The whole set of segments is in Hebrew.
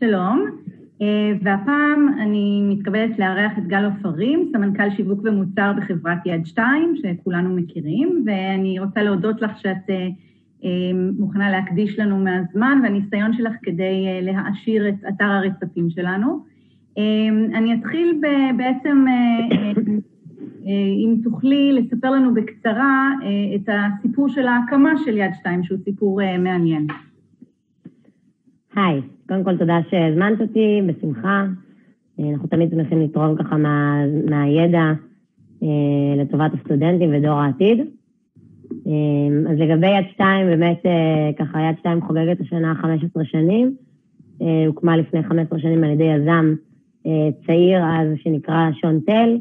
שלום, אה, והפעם אני מתכבדת לארח את גל עופרים, סמנכ"ל שיווק ומוצר בחברת יד 2, שכולנו מכירים, ואני רוצה להודות לך שאת אה, אה, מוכנה להקדיש לנו מהזמן והניסיון שלך כדי להעשיר את אתר הרצפים שלנו. אני אתחיל בעצם, אם תוכלי לספר לנו בקצרה את הסיפור של ההקמה של יד 2, שהוא סיפור מעניין. היי, קודם כל תודה שהזמנת אותי, בשמחה. אה, אנחנו תמיד שמחים לתרום ככה מה, מהידע אה, לטובת הסטודנטים ודור העתיד. אה, אז לגבי יד שתיים, באמת ככה יד שתיים חוגגת השנה 15 שנים. הוקמה לפני 15 שנים על ידי יזם צעיר אז שנקרא שון תל.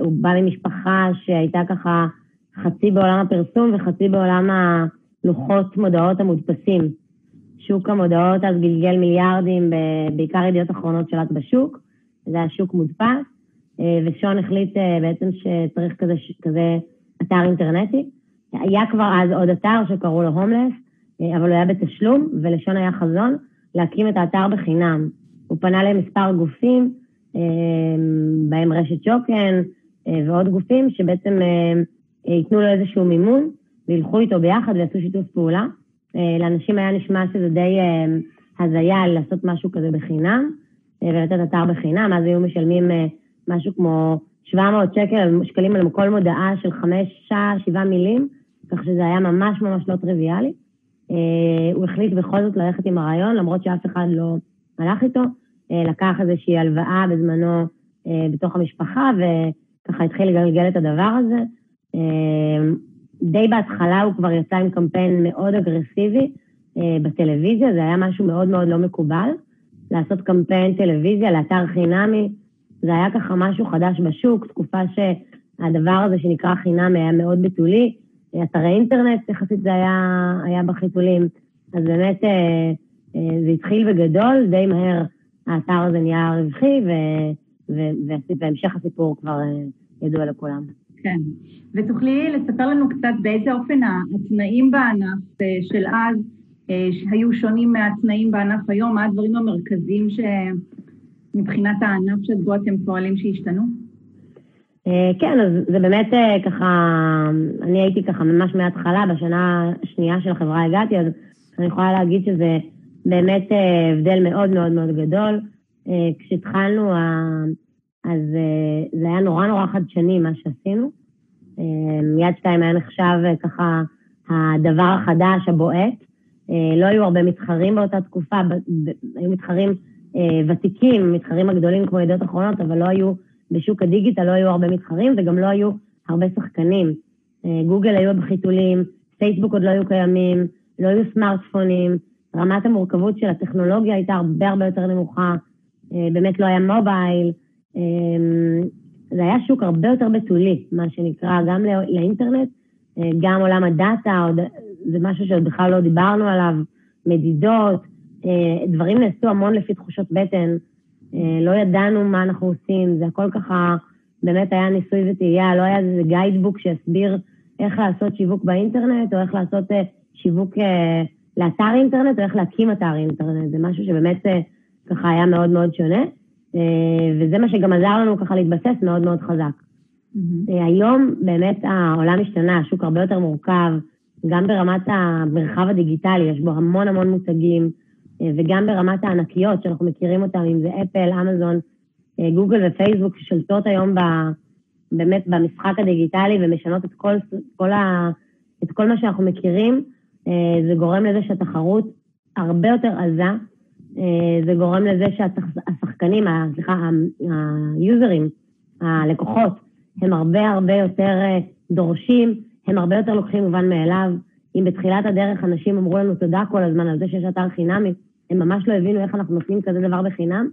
הוא בא ממשפחה שהייתה ככה חצי בעולם הפרסום וחצי בעולם הלוחות מודעות המודפסים. שוק המודעות אז גלגל מיליארדים, בעיקר ידיעות אחרונות שלט בשוק, זה היה שוק מודפס, אה, ושון החליט אה, בעצם שצריך כזה, כזה אתר אינטרנטי. היה כבר אז עוד אתר שקראו לו הומלס, אה, אבל הוא היה בתשלום, ולשון היה חזון להקים את האתר בחינם. הוא פנה למספר גופים, בהם רשת שוקן ועוד גופים, שבעצם ייתנו לו איזשהו מימון, וילכו איתו ביחד ויעשו שיתוף פעולה. אה, לאנשים היה נשמע שזה די אה, הזיה לעשות משהו כזה בחינם, אה, ולתת אתר בחינם, אז היו משלמים משהו כמו 700 שקל, שקלים על כל מודעה של חמש, שבעה מילים, כך שזה היה ממש ממש לא טריוויאלי. הוא החליט בכל זאת ללכת עם הרעיון, למרות שאף אחד לא הלך איתו, לקח איזושהי הלוואה בזמנו בתוך המשפחה, וככה התחיל לגלגל את הדבר הזה. די בהתחלה הוא כבר יצא עם קמפיין מאוד אגרסיבי אה, בטלוויזיה, זה היה משהו מאוד מאוד לא מקובל. לעשות קמפיין טלוויזיה לאתר חינמי, זה היה ככה משהו חדש בשוק, תקופה שהדבר הזה שנקרא חינם היה מאוד ביטולי. אתרי אינטרנט יחסית זה היה, היה בחיתולים. אז באמת אה, אה, זה התחיל בגדול, די מהר האתר הזה נהיה רווחי, והמשך הסיפור כבר ידוע לכולם. כן. ותוכלי לספר לנו קצת באיזה אופן התנאים בענף אה, של אז אה, היו שונים מהתנאים בענף היום? מה הדברים המרכזיים שמבחינת הענף שבו אתם פועלים שהשתנו? אה, כן, אז זה באמת ככה, אני הייתי ככה ממש מההתחלה, בשנה השנייה של החברה הגעתי, אז אני יכולה להגיד שזה באמת הבדל מאוד מאוד מאוד גדול. כשהתחלנו, אז זה היה נורא נורא חדשני מה שעשינו. אמ, יד שתיים היה נחשב אה, ככה הדבר החדש, הבועט. אה, לא היו הרבה מתחרים באותה תקופה, היו מתחרים אה, ותיקים, מתחרים הגדולים כמו ידיעות אחרונות, אבל לא היו, בשוק הדיגיטל לא היו הרבה מתחרים וגם לא היו הרבה שחקנים. גוגל היו בחיתולים, פייסבוק עוד לא היו קיימים, לא היו סמארטפונים, רמת המורכבות של הטכנולוגיה הייתה הרבה הרבה יותר נמוכה, באמת לא היה מובייל. אמ, זה היה שוק הרבה יותר בתולי, מה שנקרא, גם לאינטרנט, אה, גם עולם הדאטה, זה משהו שעוד בכלל לא דיברנו עליו, מדידות, אה, דברים נעשו המון לפי תחושות בטן, אה, לא ידענו מה אנחנו עושים, זה הכל ככה, באמת היה ניסוי וטעייה, לא היה איזה גיידבוק שיסביר איך לעשות שיווק באינטרנט, או איך לעשות שיווק לאתר אינטרנט, או איך להקים אתר אינטרנט, זה משהו שבאמת ככה היה מאוד מאוד שונה. אה, וזה מה שגם עזר לנו ככה להתבסס מאוד מאוד חזק. Mm-hmm. היום באמת העולם השתנה, השוק הרבה יותר מורכב, גם ברמת המרחב הדיגיטלי, יש בו המון המון מותגים, אה, וגם ברמת הענקיות שאנחנו מכירים אותם, אם זה אפל, אמזון, גוגל ופייסבוק, ששולטות היום ב, באמת במשחק הדיגיטלי ומשנות את כל, כל, ה, את כל מה שאנחנו מכירים, זה גורם לזה שהתחרות הרבה יותר עזה, אה, זה גורם לזה שהשחקנים, סליחה, היוזרים, הלקוחות, הם הרבה הרבה יותר אה, דורשים, הם הרבה יותר לוקחים מובן מאליו. אם בתחילת הדרך אנשים אמרו לנו תודה כל הזמן על זה שיש אתר חינמי, הם ממש לא הבינו איך אנחנו נותנים כזה דבר בחינם,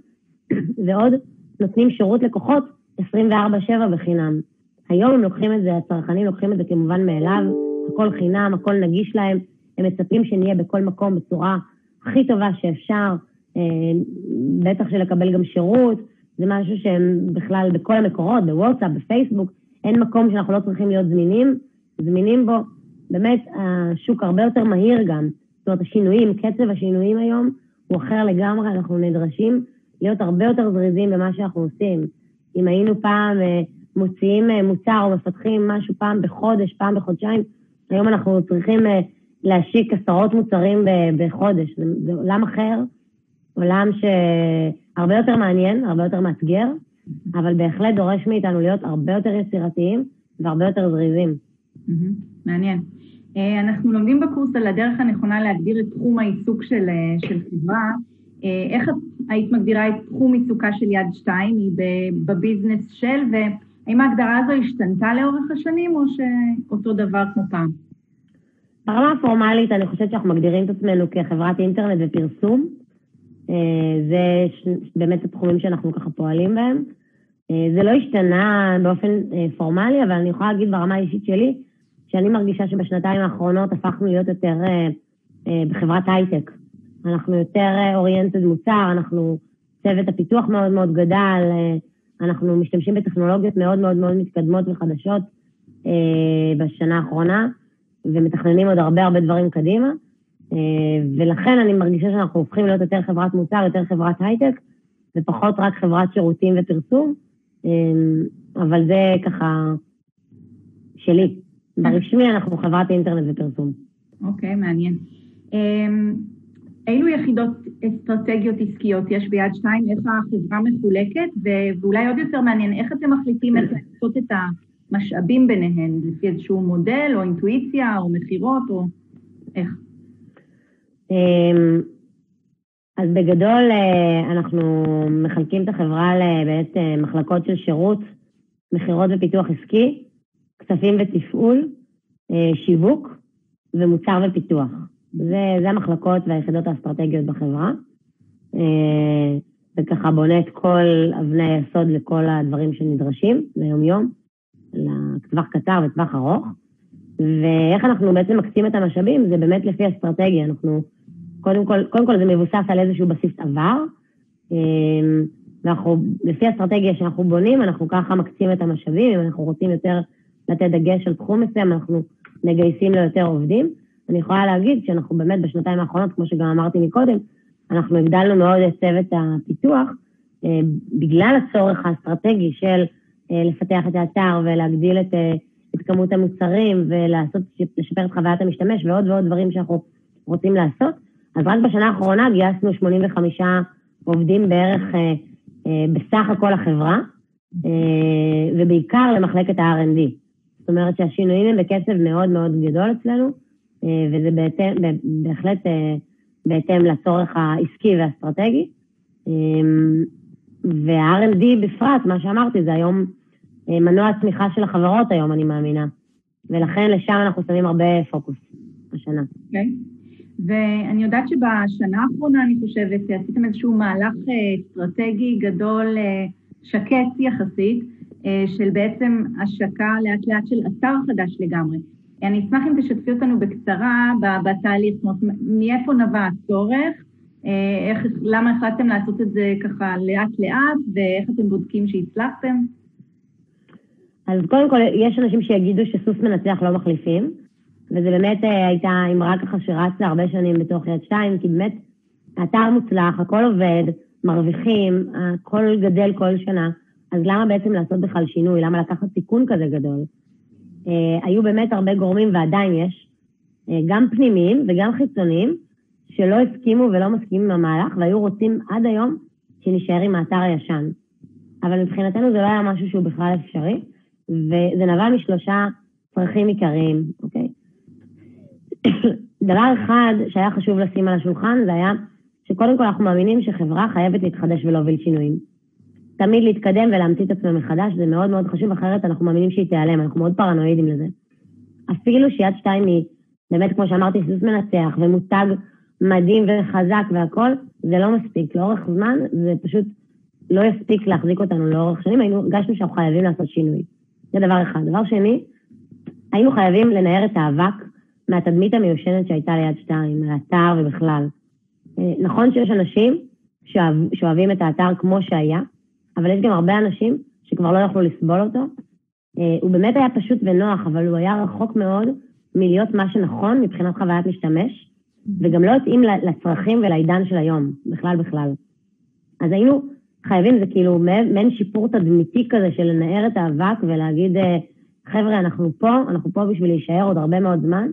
ועוד נותנים שירות לקוחות 24/7 בחינם. היום הם לוקחים את זה, הצרכנים לוקחים את זה כמובן מאליו, הכל חינם, הכל נגיש להם, הם מצפים שנהיה בכל מקום בצורה הכי טובה שאפשר, אה, בטח שלקבל גם שירות, זה משהו שהם בכלל בכל המקורות, בוואטסאפ, בפייסבוק, אין מקום שאנחנו לא צריכים להיות זמינים, זמינים בו. באמת, השוק הרבה יותר מהיר גם. זאת אומרת, השינויים, קצב השינויים היום הוא אחר לגמרי, אנחנו נדרשים להיות הרבה יותר זריזים במה שאנחנו עושים. אם היינו פעם אה, מוציאים אה, מוצר או מפתחים משהו פעם בחודש, פעם בחודשיים, היום אנחנו צריכים להשיק עשרות מוצרים בחודש. זה, עולם אחר, עולם שהרבה יותר מעניין, הרבה יותר מאתגר, אבל בהחלט דורש מאיתנו להיות הרבה יותר יצירתיים והרבה יותר זריזים. מעניין. אנחנו לומדים בקורס על הדרך הנכונה להגדיר את תחום העיסוק של, של חברה. איך היית מגדירה את תחום עיסוקה של יד שתיים? היא בביזנס של, והאם ההגדרה הזו השתנתה לאורך השנים, או שאותו דבר כמו פעם? ברמה הפורמלית, אני חושבת שאנחנו מגדירים את עצמנו כחברת אינטרנט ופרסום. אה, זה באמת התחומים שאנחנו ככה פועלים בהם. אה, זה לא השתנה באופן אה, פורמלי, אבל אני יכולה להגיד ברמה האישית שלי, שאני מרגישה שבשנתיים האחרונות הפכנו להיות יותר בחברת הייטק. אנחנו יותר אוריינטד מוצר, אנחנו, צוות הפיתוח מאוד מאוד גדל, אנחנו משתמשים בטכנולוגיות מאוד מאוד מאוד מתקדמות וחדשות בשנה האחרונה. ומתכננים עוד הרבה הרבה דברים קדימה, אה, ולכן אני מרגישה שאנחנו הופכים להיות יותר חברת מוצר, יותר חברת הייטק, ופחות רק חברת שירותים ופרסום, אה, אבל זה ככה שלי. ברשמי אנחנו חברת אינטרנט ופרסום. אוקיי, okay, מעניין. אה, אילו יחידות אסטרטגיות עסקיות יש ביד שתיים? איך החברה מחולקת? ואולי עוד יותר מעניין, איך אתם מחליטים איך לעשות את ה... משאבים ביניהן, לפי איזשהו מודל, או אינטואיציה, או מכירות, או איך? אמ, אז בגדול אה, אנחנו מחלקים את החברה לבאמת אה, מחלקות של שירות, מכירות ופיתוח עסקי, כספים ותפעול, אה, שיווק ומוצר ופיתוח. זה, זה המחלקות והיחידות האסטרטגיות בחברה. וככה בונה את כל אבני היסוד לכל הדברים שנדרשים ליום-יום. לטווח קצר וטווח ארוך. ואיך אנחנו בעצם מקצים את המשאבים, זה באמת לפי אסטרטגיה. אנחנו, קודם כל, קודם כל זה מבוסס על איזשהו בסיס עבר. אמ, ואנחנו, לפי אסטרטגיה שאנחנו בונים, אנחנו ככה מקצים את המשאבים. אם אנחנו רוצים יותר לתת דגש על תחום מסוים, אנחנו מגייסים לו יותר עובדים. אני יכולה להגיד שאנחנו באמת בשנתיים האחרונות, כמו שגם אמרתי מקודם, אנחנו הגדלנו מאוד את צוות הפיתוח, אה, בגלל הצורך האסטרטגי של לפתח את האתר ולהגדיל את, אה, את כמות המוצרים ולעשות, לשפר את חוויית המשתמש ועוד ועוד דברים שאנחנו רוצים לעשות. אז רק בשנה האחרונה גייסנו 85 עובדים בערך אה, בסך הכל החברה, ובעיקר למחלקת ה-R&D. זאת אומרת שהשינויים הם בקצב מאוד מאוד גדול אצלנו, וזה בהתאם, בהחלט בהתאם לצורך העסקי והאסטרטגי. וה-R&D בפרט, מה שאמרתי, זה היום אה, מנוע הצמיחה של החברות היום, אני מאמינה. ולכן לשם אנחנו שמים הרבה פוקוס השנה. אוקיי. Okay. ואני יודעת שבשנה האחרונה, אני חושבת, עשיתם איזשהו מהלך אה, אסטרטגי גדול, אה, שקט יחסית, של בעצם השקה לאט לאט של אתר חדש לגמרי. אני אשמח אם תשתפי אותנו בקצרה בתהליך, זאת אומרת, מאיפה נבע הצורך, איך, למה החלטתם לעשות את זה ככה לאט-לאט, ואיך אתם בודקים שהצלחתם? אז קודם כל, יש אנשים שיגידו שסוס מנצח לא מחליפים, וזה באמת אה, הייתה אמרה ככה שרצה הרבה שנים בתוך יד שתיים, כי באמת האתר מוצלח, הכל עובד, מרוויחים, הכל גדל כל שנה, אז למה בעצם לעשות בכלל שינוי? למה לקחת סיכון כזה גדול? אה, היו באמת הרבה גורמים, ועדיין יש, אה, גם פנימיים וגם חיצוניים, שלא הסכימו ולא מסכימים עם המהלך, והיו רוצים עד היום שנשאר עם האתר הישן. אבל מבחינתנו זה לא היה משהו שהוא בכלל אפשרי. וזה נבע משלושה צרכים עיקריים, אוקיי? דבר אחד שהיה חשוב לשים על השולחן זה היה שקודם כל אנחנו מאמינים שחברה חייבת להתחדש ולהוביל שינויים. תמיד להתקדם ולהמציא את עצמם מחדש, זה מאוד מאוד חשוב, אחרת אנחנו מאמינים שהיא תיעלם, אנחנו מאוד פרנואידים לזה. אפילו שיד שתיים היא, באמת, כמו שאמרתי, סוס מנצח ומותג מדהים וחזק והכול, זה לא מספיק. לאורך זמן זה פשוט לא יספיק להחזיק אותנו לאורך שנים, היינו, הרגשנו שאנחנו חייבים לעשות שינוי. זה דבר אחד. דבר שני, היינו חייבים לנער את האבק מהתדמית המיושנת שהייתה ליד שתיים, מהאתר ובכלל. אה, נכון שיש אנשים שאוהב, שאוהבים את האתר כמו שהיה, אבל יש גם הרבה אנשים שכבר לא יכלו לסבול אותו. אה, הוא באמת היה פשוט ונוח, אבל הוא היה רחוק מאוד מלהיות מה שנכון מבחינת חוויית משתמש, וגם לא התאים לצרכים ולעידן של היום, בכלל בכלל. אז היינו חייבים, זה כאילו מעין שיפור תדמיתי כזה של לנער את האבק ולהגיד, אה, חבר'ה, אנחנו פה, אנחנו פה בשביל להישאר עוד הרבה מאוד זמן,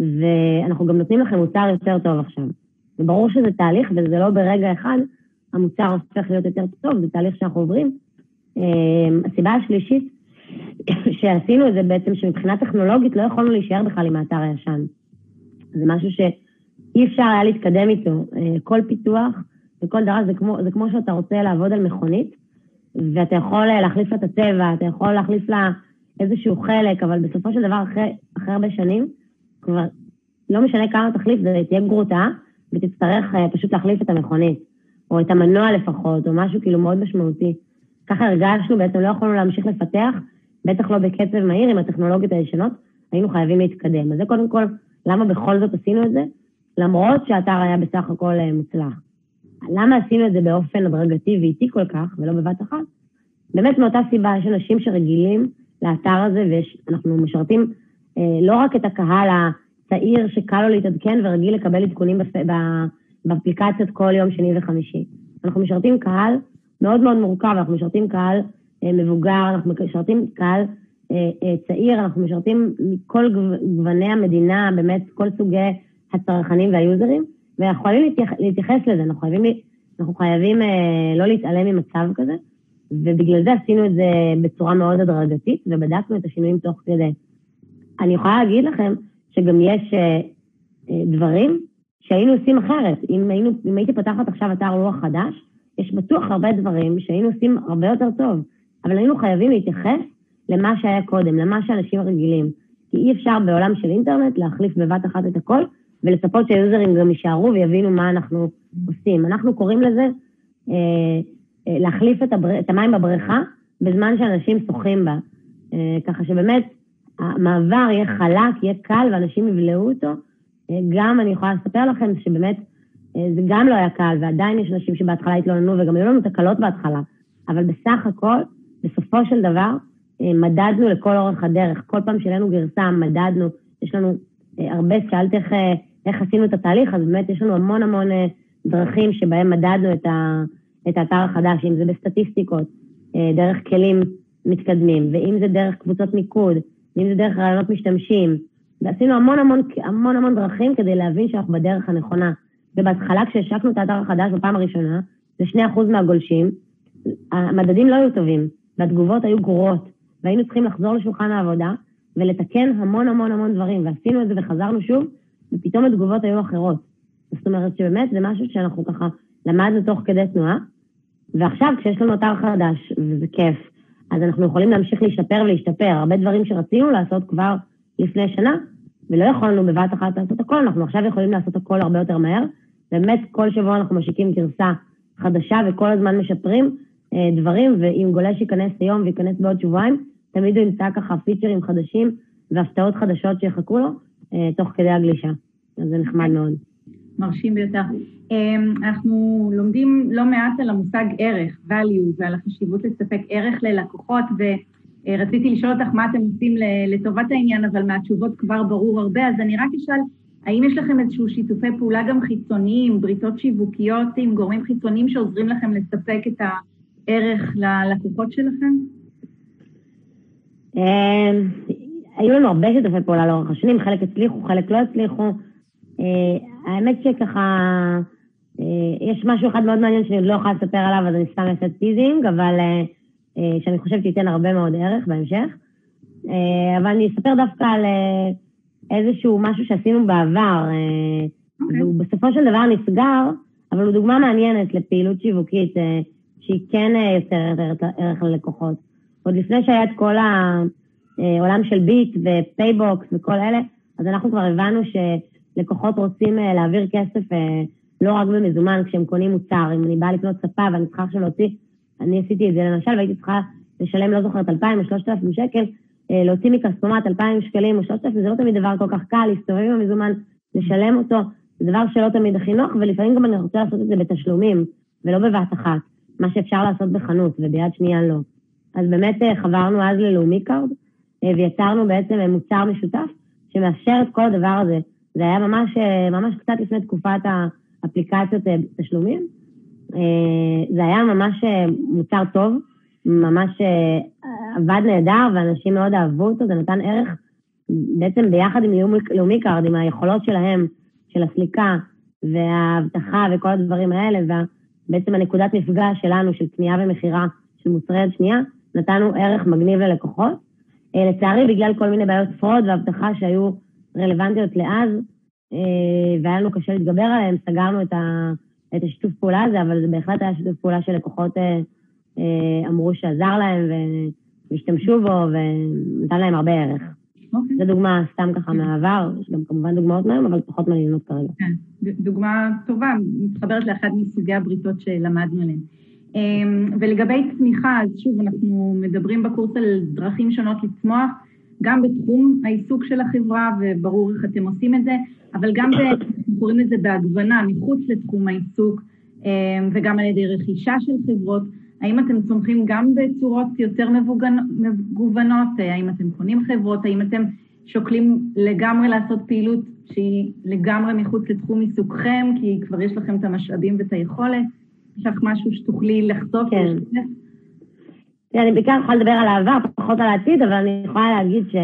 ואנחנו גם נותנים לכם מוצר יותר טוב עכשיו. וברור שזה תהליך, וזה לא ברגע אחד, המוצר הופך להיות יותר טוב, זה תהליך שאנחנו עוברים. אה, הסיבה השלישית שעשינו את זה בעצם, שמבחינה טכנולוגית לא יכולנו להישאר בכלל עם האתר הישן. זה משהו שאי אפשר היה להתקדם איתו. אה, כל פיתוח וכל דבר זה כמו, זה כמו שאתה רוצה לעבוד על מכונית, ואתה יכול אה, להחליף לה את הצבע, אתה יכול להחליף לה איזשהו חלק, אבל בסופו של דבר, אחרי, אחרי הרבה שנים, כבר לא משנה כמה תחליף, זה תהיה גרוטה, ותצטרך uh, פשוט להחליף את המכונית, או את המנוע לפחות, או משהו כאילו מאוד משמעותי. ככה הרגשנו, בעצם לא יכולנו להמשיך לפתח, בטח לא בקצב מהיר עם הטכנולוגיות הישנות, היינו חייבים להתקדם. אז זה קודם כל, למה בכל זאת עשינו את זה? למרות שהאתר היה בסך הכל uh, מוצלח. למה עשינו את זה באופן הדרגתי ואיטי כל כך, ולא בבת אחת? באמת מאותה סיבה, יש אנשים שרגילים לאתר הזה, ואנחנו משרתים אה, לא רק את הקהל הצעיר שקל לו להתעדכן ורגיל לקבל עדכונים בפ... באפליקציות כל יום שני וחמישי. אנחנו משרתים קהל מאוד מאוד מורכב, אנחנו משרתים קהל אה, מבוגר, אנחנו משרתים קהל אה, אה, צעיר, אנחנו משרתים מכל גווני המדינה, באמת כל סוגי הצרכנים והיוזרים, ואנחנו חייבים להתייח, להתייחס לזה, אנחנו חייבים, אנחנו חייבים אה, לא להתעלם ממצב כזה, ובגלל זה עשינו את זה בצורה מאוד הדרגתית, ובדקנו את השינויים תוך כדי. אני יכולה להגיד לכם שגם יש אה, אה, דברים שהיינו עושים אחרת. אם, היינו, אם הייתי פותחת עכשיו אתר לוח חדש, יש בטוח הרבה דברים שהיינו עושים הרבה יותר טוב, אבל היינו חייבים להתייחס למה שהיה קודם, למה שאנשים רגילים. כי אי אפשר בעולם של אינטרנט להחליף בבת אחת את הכל, ולצפות שהיוזרים גם יישארו ויבינו מה אנחנו עושים. אנחנו קוראים לזה אה, אה, להחליף את, הבר... את המים בבריכה בזמן שאנשים שוחים בה. אה, ככה שבאמת המעבר יהיה חלק, יהיה קל ואנשים יבלעו אותו. אה, גם אני יכולה לספר לכם שבאמת אה, זה גם לא היה קל, ועדיין יש אנשים שבהתחלה התלוננו וגם היו לנו תקלות בהתחלה. אבל בסך הכל, בסופו של דבר, אה, מדדנו לכל אורך הדרך. כל פעם שהעלינו גרסה, מדדנו. יש לנו הרבה, שאלת איך, איך עשינו את התהליך, אז באמת יש לנו המון המון דרכים שבהם מדדנו את, ה, את האתר החדש, אם זה בסטטיסטיקות, דרך כלים מתקדמים, ואם זה דרך קבוצות מיקוד, ואם זה דרך רעיונות משתמשים. ועשינו המון המון המון המון דרכים כדי להבין שאנחנו בדרך הנכונה. ובהתחלה כשהשקנו את האתר החדש בפעם הראשונה, זה 2% מהגולשים, המדדים לא היו טובים, והתגובות היו גרועות, והיינו צריכים לחזור לשולחן העבודה ולתקן המון המון המון דברים, ועשינו את זה וחזרנו שוב, ופתאום התגובות היו אחרות. זאת אומרת שבאמת זה משהו שאנחנו ככה למדנו תוך כדי תנועה, ועכשיו כשיש לנו אתר חדש, וזה כיף, אז אנחנו יכולים להמשיך להשתפר ולהשתפר. הרבה דברים שרצינו לעשות כבר לפני שנה, ולא יכולנו בבת אחת לעשות הכל, אנחנו עכשיו יכולים לעשות הכל הרבה יותר מהר. באמת, כל שבוע אנחנו משיקים גרסה חדשה וכל הזמן משפרים אה, דברים, ואם גולש ייכנס היום וייכנס בעוד שבועיים, תמיד הוא ימצא ככה פיצ'רים חדשים והפתעות חדשות שיחכו לו תוך כדי הגלישה. אז זה נחמד מאוד. מרשים ביותר. אמ, אנחנו לומדים לא מעט על המושג ערך, value, ועל החשיבות לספק ערך ללקוחות, ורציתי לשאול אותך מה אתם עושים לטובת העניין, אבל מהתשובות כבר ברור הרבה, אז אני רק אשאל, האם יש לכם איזשהו שיתופי פעולה גם חיצוניים, בריתות שיווקיות עם גורמים חיצוניים שעוזרים לכם לספק את הערך ללקוחות שלכם? היו לנו הרבה שיתופי פעולה לאורך השנים, חלק הצליחו, חלק לא הצליחו. אה, האמת שככה, אה, יש משהו אחד מאוד מעניין שאני עוד לא יכולה לספר עליו, אז אני סתם אעשה teasing, אבל אה, שאני חושבת שייתן הרבה מאוד ערך בהמשך. אבל אני אספר דווקא על איזשהו משהו שעשינו בעבר, okay. אוקיי. והוא בסופו של דבר נסגר, אבל הוא דוגמה מעניינת לפעילות שיווקית שהיא כן יוצרת ערך ללקוחות. עוד לפני שהיה את כל העולם של ביט ופייבוקס וכל אלה, אז אנחנו כבר הבנו ש... לקוחות רוצים אה, להעביר כסף אה, לא רק במזומן כשהם קונים מוצר. אם אני באה לקנות ספה ואני צריכה עכשיו להוציא, אני עשיתי את זה למשל, והייתי צריכה לשלם, לא זוכרת, 2,000 או 3,000 שקל, אה, להוציא מכספומט 2,000 שקלים או 3,000, זה לא תמיד דבר כל כך קל, להסתובב עם המזומן, לשלם אותו, זה דבר שלא תמיד הכי נוח, ולפעמים גם אני רוצה לעשות את זה בתשלומים, ולא בבת אחת, מה שאפשר לעשות בחנות, וביד שנייה לא. אז באמת חברנו אז ללאומי קארד, ויצרנו בעצם מוצר משותף שמאפשר את כל הדבר הזה. זה היה ממש, ממש קצת לפני תקופת האפליקציות תשלומים. זה היה ממש מוצר טוב, ממש עבד נהדר, ואנשים מאוד אהבו אותו, זה נתן ערך בעצם ביחד עם לאומי קארד, עם היכולות שלהם, של הסליקה והאבטחה וכל הדברים האלה, ובעצם הנקודת מפגש שלנו של קנייה ומכירה של מוצרי יד שנייה, נתנו ערך מגניב ללקוחות. אה, לצערי, בגלל כל מיני בעיות fraud ואבטחה שהיו רלוונטיות לאז, אה, והיה לנו קשה להתגבר עליהן, סגרנו את, ה, את השיתוף פעולה הזה, אבל זה בהחלט היה שיתוף פעולה שלקוחות אה, אמרו שעזר להם והשתמשו בו ונתן להם הרבה ערך. Okay. אוקיי. זו דוגמה סתם ככה okay. מהעבר, יש גם כמובן דוגמאות מהיום, אבל פחות מעניינות כרגע. כן, דוגמה טובה, מתחברת לאחד מסוגי הבריתות שלמדנו עליהן. אמ, ולגבי צמיחה, אז שוב, אנחנו מדברים בקורס על דרכים שונות לצמוח, גם בתחום העיסוק של החברה, וברור איך אתם עושים את זה, אבל גם, אנחנו קוראים לזה בהגוונה, מחוץ לתחום העיסוק, אמ, וגם על ידי רכישה של חברות. האם אתם צומחים גם בצורות יותר מגוונות? האם אתם קונים חברות? האם אתם שוקלים לגמרי לעשות פעילות שהיא לגמרי מחוץ לתחום עיסוקכם, כי כבר יש לכם את המשאבים ואת היכולת? יש לך משהו שתוכלי לחשוף? כן. כן, אני בעיקר יכולה לדבר על העבר, פחות על העתיד, אבל אני יכולה להגיד ש...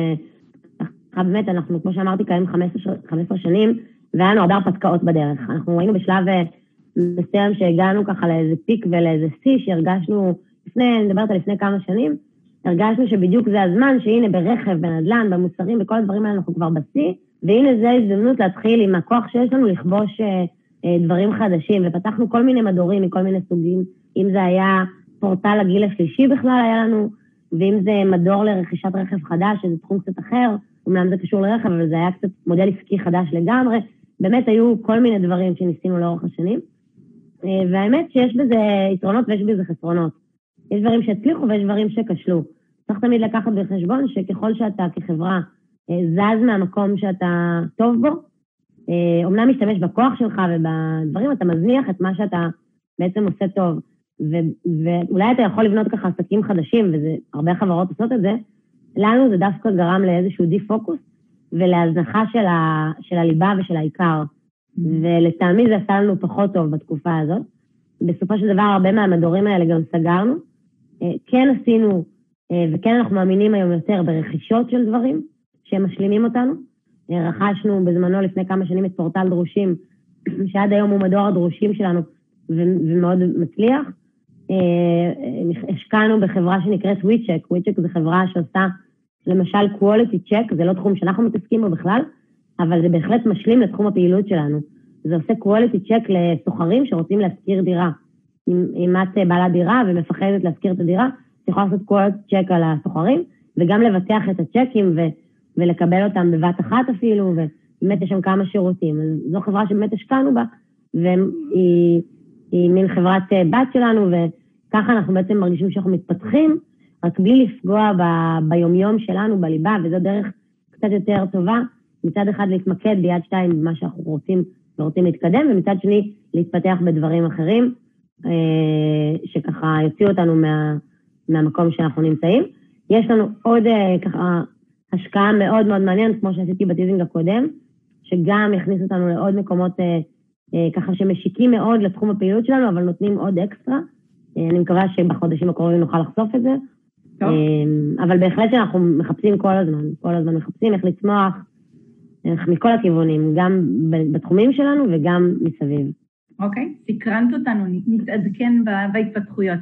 באמת, אנחנו, כמו שאמרתי, קיימים 15, 15 שנים, והיה לנו הרבה הרפתקאות בדרך. אנחנו היינו בשלב אה, מסוים שהגענו ככה לאיזה פיק ולאיזה שיא, שהרגשנו, לפני, אני מדברת על לפני כמה שנים, הרגשנו שבדיוק זה הזמן, שהנה ברכב, בנדל"ן, במוצרים, בכל הדברים האלה אנחנו כבר בשיא, והנה זו ההזדמנות להתחיל עם הכוח שיש לנו לכבוש אה, דברים חדשים, ופתחנו כל מיני מדורים מכל מיני סוגים, אם זה היה פורטל הגיל השלישי בכלל היה לנו, ואם זה מדור לרכישת רכב חדש, שזה תחום קצת אחר, אמנם זה קשור לרכב, אבל זה היה קצת מודל עסקי חדש לגמרי. באמת היו כל מיני דברים שניסינו לאורך השנים. אה, והאמת שיש בזה יתרונות ויש בזה חסרונות. יש דברים שהצליחו ויש דברים שכשלו. צריך תמיד לקחת בחשבון שככל שאתה כחברה אה, זז מהמקום שאתה טוב בו, אומנם אה, משתמש בכוח שלך ובדברים, אתה מזניח את מה שאתה בעצם עושה טוב. ו- ואולי אתה יכול לבנות ככה עסקים חדשים, והרבה חברות עושות את זה, לנו זה דווקא גרם לאיזשהו די-פוקוס ולהזנחה של, ה- של הליבה ושל העיקר. ולטעמי זה עשה לנו פחות טוב בתקופה הזאת. בסופו של דבר, הרבה מהמדורים האלה גם סגרנו. אה, כן עשינו, אה, וכן אנחנו מאמינים היום יותר ברכישות של דברים שהם משלימים אותנו. אה, רכשנו בזמנו לפני כמה שנים את פורטל דרושים, שעד היום הוא מדור הדרושים שלנו ומאוד מצליח. השקענו בחברה שנקראת וויצ'ק, וויצ'ק זו חברה שעושה למשל quality check, זה לא תחום שאנחנו מתעסקים בו בכלל, אבל זה בהחלט משלים לתחום הפעילות שלנו. זה עושה quality check לסוחרים שרוצים להשכיר דירה. אם, אם את בעלת דירה ומפחדת להשכיר את הדירה, את יכולה לעשות quality check על הסוחרים, וגם לבטח את הצ'קים ו, ולקבל אותם בבת אחת אפילו, ובאמת יש שם כמה שירותים. זו חברה שבאמת השקענו בה, והיא היא מין חברת בת שלנו, וככה אנחנו בעצם מרגישים שאנחנו מתפתחים, רק בלי לפגוע ב, ביומיום שלנו, בליבה, וזו דרך קצת יותר טובה. מצד אחד להתמקד ביד שתיים במה שאנחנו רוצים ורוצים להתקדם, ומצד שני להתפתח בדברים אחרים, אה, שככה יוציאו אותנו מה, מהמקום שאנחנו נמצאים. יש לנו עוד אה, ככה השקעה מאוד מאוד מעניינת, כמו שעשיתי בטיזינג הקודם, שגם יכניס אותנו לעוד מקומות אה, ככה שמשיקים מאוד לתחום הפעילות שלנו, אבל נותנים עוד אקסטרה. אני מקווה שבחודשים הקרובים נוכל לחשוף את זה. טוב. אבל בהחלט שאנחנו מחפשים כל הזמן, כל הזמן מחפשים איך לצמוח, מכל הכיוונים, גם בתחומים שלנו וגם מסביב. אוקיי, סקרנת אותנו, נתעדכן בהתפתחויות.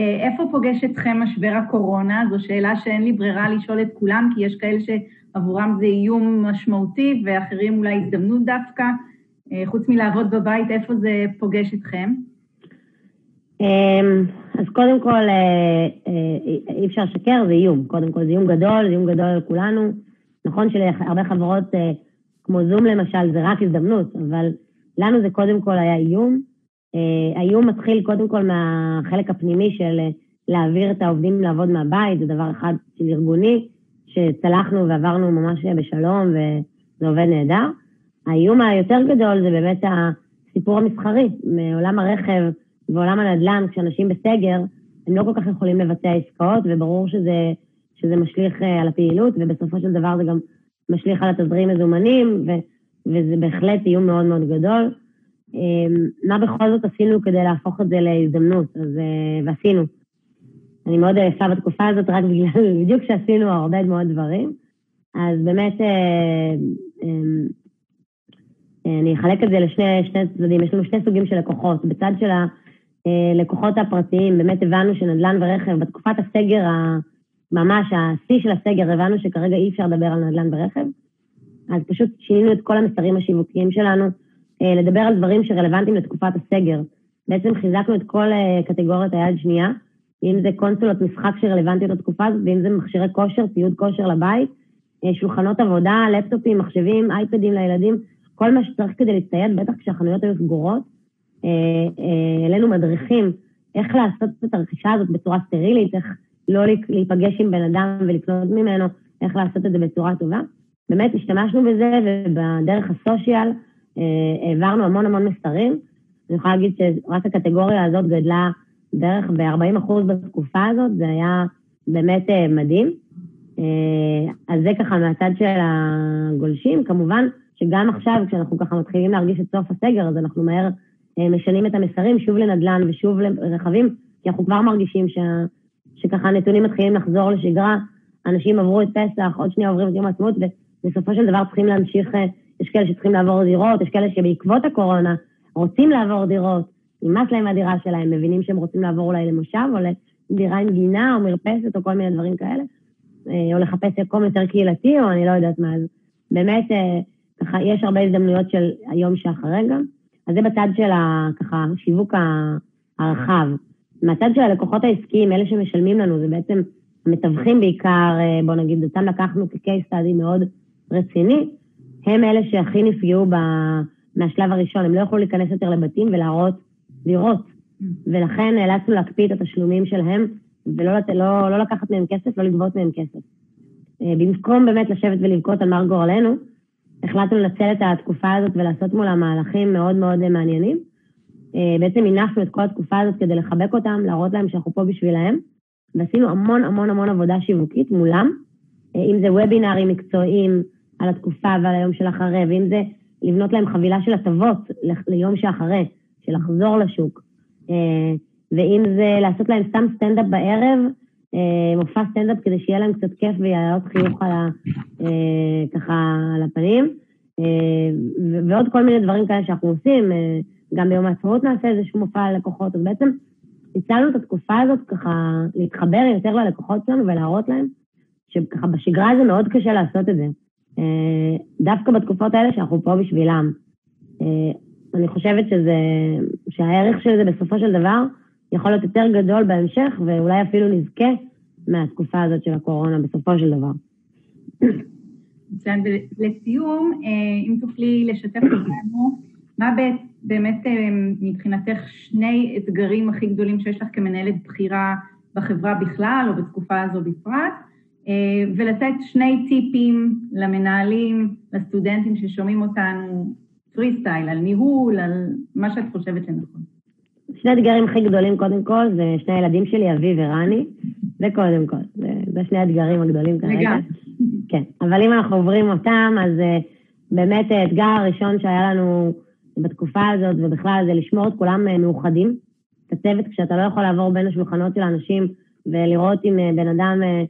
אה, איפה פוגש אתכם משבר הקורונה? זו שאלה שאין לי ברירה לשאול את כולם, כי יש כאלה שעבורם זה איום משמעותי, ואחרים אולי הזדמנות דווקא. אה, חוץ מלעבוד בבית, איפה זה פוגש אתכם? אמ, אז קודם כל, אה, אי אפשר לשקר, זה איום. קודם כל, זה איום גדול, זה איום גדול על כולנו. נכון שלהרבה חברות, אה, כמו זום למשל, זה רק הזדמנות, אבל לנו זה קודם כל היה איום. אה, האיום מתחיל קודם כל מהחלק הפנימי של אה, להעביר את העובדים לעבוד מהבית, זה דבר אחד של ארגוני, שצלחנו ועברנו ממש בשלום, וזה עובד נהדר. האיום היותר גדול זה באמת הסיפור המסחרי, מעולם הרכב ועולם הנדל"ן, כשאנשים בסגר, הם לא כל כך יכולים לבצע עסקאות, וברור שזה שזה משליך אה, על הפעילות, ובסופו של דבר זה גם משליך על התזרים מזומנים, וזה בהחלט איום מאוד מאוד גדול. מה בכל זאת עשינו כדי להפוך את זה להזדמנות, אז, ועשינו. אני מאוד עייפה בתקופה הזאת, רק בגלל, בדיוק שעשינו הרבה מאוד דברים. אז באמת, אני אחלק את זה לשני צדדים. יש לנו שני סוגים של לקוחות. בצד של הלקוחות הפרטיים, באמת הבנו שנדל"ן ורכב, בתקופת הסגר, ממש השיא של הסגר, הבנו שכרגע אי אפשר לדבר על נדל"ן ורכב. אז פשוט שינינו את כל המסרים השיווקיים שלנו, אה, לדבר על דברים שרלוונטיים לתקופת הסגר. בעצם חיזקנו את כל אה, קטגוריות היד שנייה, אם זה קונסולות משחק שרלוונטיות לתקופה הזאת, ואם זה מכשירי כושר, ציוד כושר לבית, אה, שולחנות עבודה, לפטופים, מחשבים, אייפדים לילדים, כל מה שצריך כדי להצטייד, בטח כשהחנויות היו סגורות. העלינו מדריכים איך לעשות את הרכישה הזאת בצורה סטרילית, איך לא להיפגש עם בן אדם ולקנות ממנו, איך לעשות את זה בצורה טובה. באמת השתמשנו בזה, ובדרך הסושיאל אה, העברנו המון המון מסרים. אני יכולה להגיד שרק הקטגוריה הזאת גדלה בערך ב-40% בתקופה הזאת, זה היה באמת אה, מדהים. אה, אז זה ככה מהצד של הגולשים. כמובן שגם עכשיו, כשאנחנו ככה מתחילים להרגיש את סוף הסגר, אז אנחנו מהר משנים את המסרים שוב לנדל"ן ושוב לרכבים, כי אנחנו כבר מרגישים שה... שככה הנתונים מתחילים לחזור לשגרה, אנשים עברו את פסח, עוד שנייה עוברים את יום העצמאות, ובסופו של דבר צריכים להמשיך, אה, יש כאלה שצריכים לעבור דירות, יש כאלה שבעקבות הקורונה רוצים לעבור דירות, נמאס להם מהדירה שלהם, מבינים שהם רוצים לעבור אולי למושב, או לדירה עם גינה, או מרפסת, או כל מיני דברים כאלה, אה, או לחפש יקום יותר קהילתי, או אני לא יודעת מה. אז באמת, אה, ככה, יש הרבה הזדמנויות של היום שאחרי גם. אז זה בצד של ה, ככה, שיווק הרחב. מהצד של הלקוחות העסקיים, אלה שמשלמים לנו, זה בעצם המתווכים בעיקר, אה, בוא נגיד, אותם לקחנו כ-case study מאוד רציני, הם אלה שהכי נפגעו ב... מהשלב הראשון, הם לא יכלו להיכנס יותר לבתים ולהראות דירות, ולכן נאלצנו להקפיא את התשלומים שלהם, ולא לא, לא לקחת מהם כסף, לא לגבות מהם כסף. אה, במקום באמת לשבת ולבכות על מר גורלנו, החלטנו לנצל את התקופה הזאת ולעשות מולה מהלכים מאוד מאוד מעניינים. אה, בעצם הנפנו את כל התקופה הזאת כדי לחבק אותם, להראות להם שאנחנו פה בשבילהם, ועשינו המון המון המון עבודה שיווקית מולם, אה, אם זה וובינארים מקצועיים על התקופה ועל היום של אחרי, ואם זה לבנות להם חבילה של הטבות ליום שאחרי, של לחזור לשוק, אה, ואם זה לעשות להם סתם סטנדאפ בערב, מופע סטנדאפ כדי שיהיה להם קצת כיף ויעלות חיוך על ה, ככה על הפנים, ועוד כל מיני דברים כאלה שאנחנו עושים. גם ביום העצמאות נעשה איזשהו מופע ללקוחות, אז בעצם ניצלנו את התקופה הזאת ככה להתחבר יותר ללקוחות שלנו ולהראות להם שככה בשגרה זה מאוד קשה לעשות את זה. אה, דווקא בתקופות האלה שאנחנו פה בשבילם. אה, אני חושבת שזה, שהערך של זה בסופו של דבר יכול להיות יותר גדול בהמשך, ואולי אפילו נזכה מהתקופה הזאת של הקורונה בסופו של דבר. לסיום, אה, אם תוכלי לשתף אותנו, מה באמת מבחינתך שני אתגרים הכי גדולים שיש לך כמנהלת בכירה בחברה בכלל, או בתקופה הזו בפרט, ולתת שני טיפים למנהלים, לסטודנטים ששומעים אותנו, פרי סטייל, על ניהול, על מה שאת חושבת לנכון. שני אתגרים הכי גדולים, קודם כל, זה שני הילדים שלי, אבי ורני, זה קודם כל. זה, זה שני האתגרים הגדולים כרגע. וגם. כן, אבל אם אנחנו עוברים אותם, אז אה, באמת האתגר הראשון שהיה לנו בתקופה הזאת, ובכלל זה לשמור את כולם אה, מאוחדים. את הצוות, כשאתה לא יכול לעבור בין השולחנות של האנשים ולראות אם אה, בן אדם אה,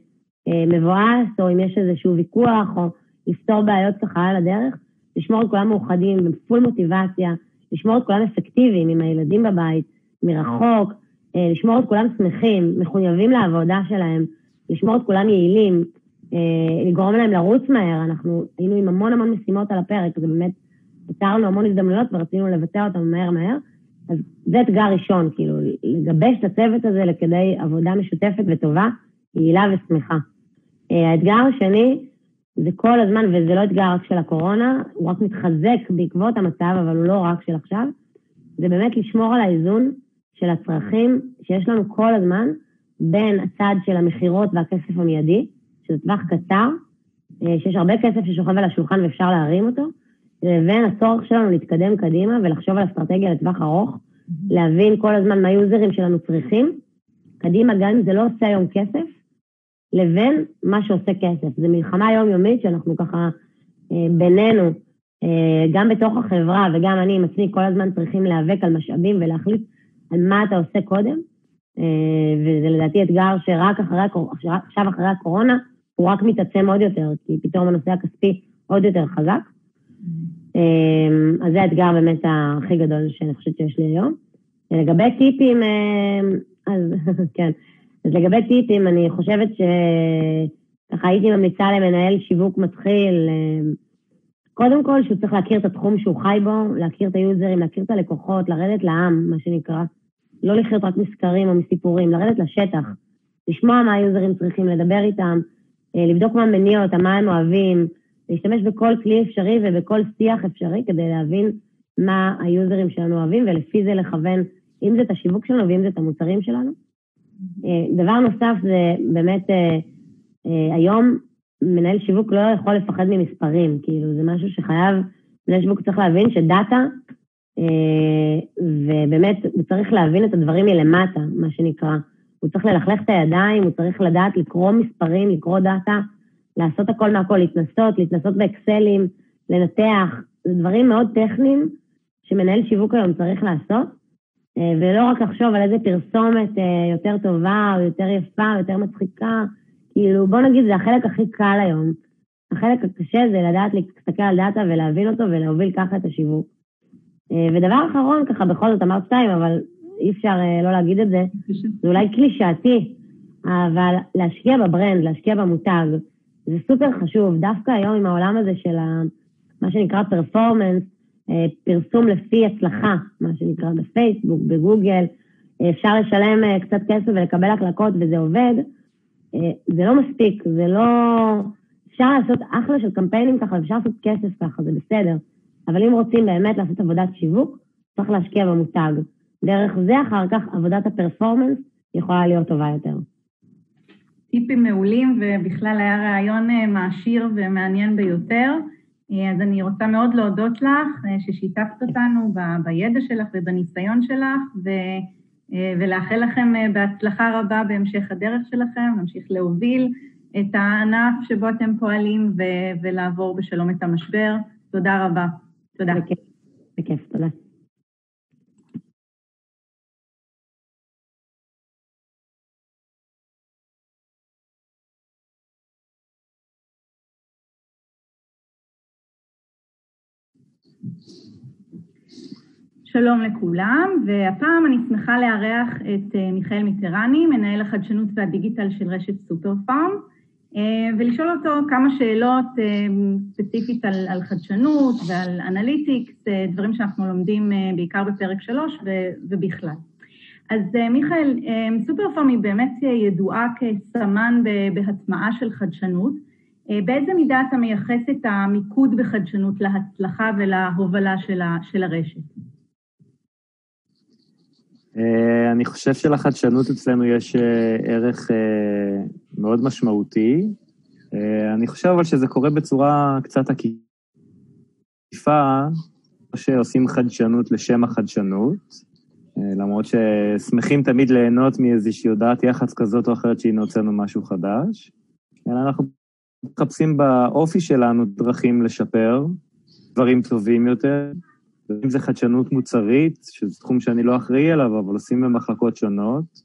מבואס, או אם יש איזשהו ויכוח, או לפתור בעיות ככה על הדרך, לשמור את כולם מאוחדים, בפול מוטיבציה, לשמור את כולם אפקטיביים עם הילדים בבית, מרחוק, לשמור את כולם שמחים, מחויבים לעבודה שלהם, לשמור את כולם יעילים, לגרום להם לרוץ מהר. אנחנו היינו עם המון המון משימות על הפרק, זה באמת יצרנו המון הזדמנויות ורצינו לבצע אותן מהר מהר. אז זה אתגר ראשון, כאילו, לגבש את הצוות הזה לכדי עבודה משותפת וטובה, יעילה ושמחה. אה, האתגר השני זה כל הזמן, וזה לא אתגר רק של הקורונה, הוא רק מתחזק בעקבות המצב, אבל הוא לא רק של עכשיו, זה באמת לשמור על האיזון של הצרכים שיש לנו כל הזמן בין הצד של המכירות והכסף המיידי, שזה טווח קצר, אה, שיש הרבה כסף ששוכב על השולחן ואפשר להרים אותו, לבין הצורך שלנו להתקדם קדימה ולחשוב על אסטרטגיה לטווח ארוך, להבין כל הזמן מה היוזרים שלנו צריכים, קדימה, גם אם זה לא עושה היום כסף, לבין מה שעושה כסף. זו מלחמה יומיומית שאנחנו ככה אה, בינינו גם בתוך החברה וגם אני עם עצמי כל הזמן צריכים להיאבק על משאבים ולהחליט על מה אתה עושה קודם. וזה לדעתי אתגר שרק אחרי, עכשיו אחרי הקורונה, הוא רק מתעצם עוד יותר, כי פתאום הנושא הכספי עוד יותר חזק. אז זה האתגר באמת הכי גדול שאני חושבת שיש לי היום. לגבי טיפים, אז כן, אז לגבי טיפים, אני חושבת שככה הייתי ממליצה למנהל שיווק מתחיל, קודם כל שהוא צריך להכיר את התחום שהוא חי בו, להכיר את היוזרים, להכיר את הלקוחות, לרדת לעם, מה שנקרא. לא לחיות רק מסקרים או מסיפורים, לרדת לשטח, לשמוע מה היוזרים צריכים, לדבר איתם, לבדוק מה מניע אותם, מה הם אוהבים, להשתמש בכל כלי אפשרי ובכל שיח אפשרי כדי להבין מה היוזרים שלנו אוהבים, ולפי זה לכוון, אם זה את השיווק שלנו ואם זה את המוצרים שלנו. דבר נוסף זה באמת, היום מנהל שיווק לא יכול לפחד ממספרים, כאילו זה משהו שחייב, מנהל שיווק צריך להבין שדאטה, ובאמת הוא צריך להבין את הדברים מלמטה, מה שנקרא. הוא צריך ללכלך את הידיים, הוא צריך לדעת לקרוא מספרים, לקרוא דאטה, לעשות הכל מהכל, להתנסות, להתנסות באקסלים, לנתח, זה דברים מאוד טכניים שמנהל שיווק היום צריך לעשות, ולא רק לחשוב על איזה פרסומת יותר טובה, או יותר יפה, או יותר מצחיקה, כאילו, בוא נגיד, זה החלק הכי קל היום. החלק הקשה זה לדעת להסתכל על דאטה ולהבין אותו ולהוביל ככה את השיווק. ודבר אחרון, ככה בכל זאת אמרת שתיים, אבל אי אפשר לא להגיד את זה, זה אולי קלישאתי, אבל להשקיע ב brand, להשקיע במותג, זה סופר חשוב. דווקא היום עם העולם הזה של מה שנקרא performance, פרסום לפי הצלחה, מה שנקרא בפייסבוק, בגוגל, אפשר לשלם קצת כסף ולקבל הקלקות וזה עובד, זה לא מספיק, זה לא... אפשר לעשות אחלה של קמפיינים ככה, אפשר לעשות כסף ככה, זה בסדר. אבל אם רוצים באמת לעשות עבודת שיווק, צריך להשקיע במותג. דרך זה אחר כך עבודת הפרפורמנס יכולה להיות טובה יותר. טיפים מעולים, ובכלל היה רעיון מעשיר ומעניין ביותר. אז אני רוצה מאוד להודות לך ששיתפת אותנו בידע שלך ובניסיון שלך, ו... ולאחל לכם בהצלחה רבה בהמשך הדרך שלכם, להמשיך להוביל את הענף שבו אתם פועלים ו- ולעבור בשלום את המשבר. תודה רבה. תודה. בכיף, בכיף, תודה. שלום לכולם, והפעם אני שמחה לארח את מיכאל מיטרני, מנהל החדשנות והדיגיטל של רשת סופר פארם, ולשאול אותו כמה שאלות ספציפית על, על חדשנות ועל analytics, דברים שאנחנו לומדים בעיקר בפרק שלוש ובכלל. אז מיכאל, סופר פארם היא באמת ידועה כסמן בהטמעה של חדשנות. באיזה מידה אתה מייחס את המיקוד בחדשנות להצלחה ולהובלה של הרשת? אני חושב שלחדשנות אצלנו יש ערך מאוד משמעותי. אני חושב אבל שזה קורה בצורה קצת עקיפה, שעושים חדשנות לשם החדשנות, למרות ששמחים תמיד ליהנות מאיזושהי הודעת יח"צ כזאת או אחרת שהנה הוצאנו משהו חדש. אלא אנחנו מחפשים באופי שלנו דרכים לשפר, דברים טובים יותר. אם זה חדשנות מוצרית, שזה תחום שאני לא אחראי עליו, אבל עושים במחלקות שונות,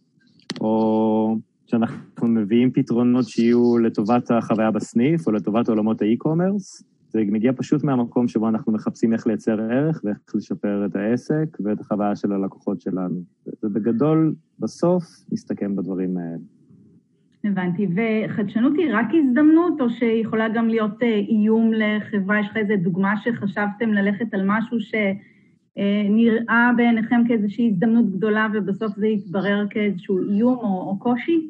או שאנחנו מביאים פתרונות שיהיו לטובת החוויה בסניף, או לטובת עולמות האי-קומרס. זה מגיע פשוט מהמקום שבו אנחנו מחפשים איך לייצר ערך ואיך לשפר את העסק ואת החוויה של הלקוחות שלנו. ובגדול, בסוף, מסתכם בדברים האלה. הבנתי. וחדשנות היא רק הזדמנות, או שיכולה גם להיות איום לחברה? יש לך איזו דוגמה שחשבתם ללכת על משהו שנראה בעיניכם כאיזושהי הזדמנות גדולה, ובסוף זה יתברר כאיזשהו איום או, או קושי?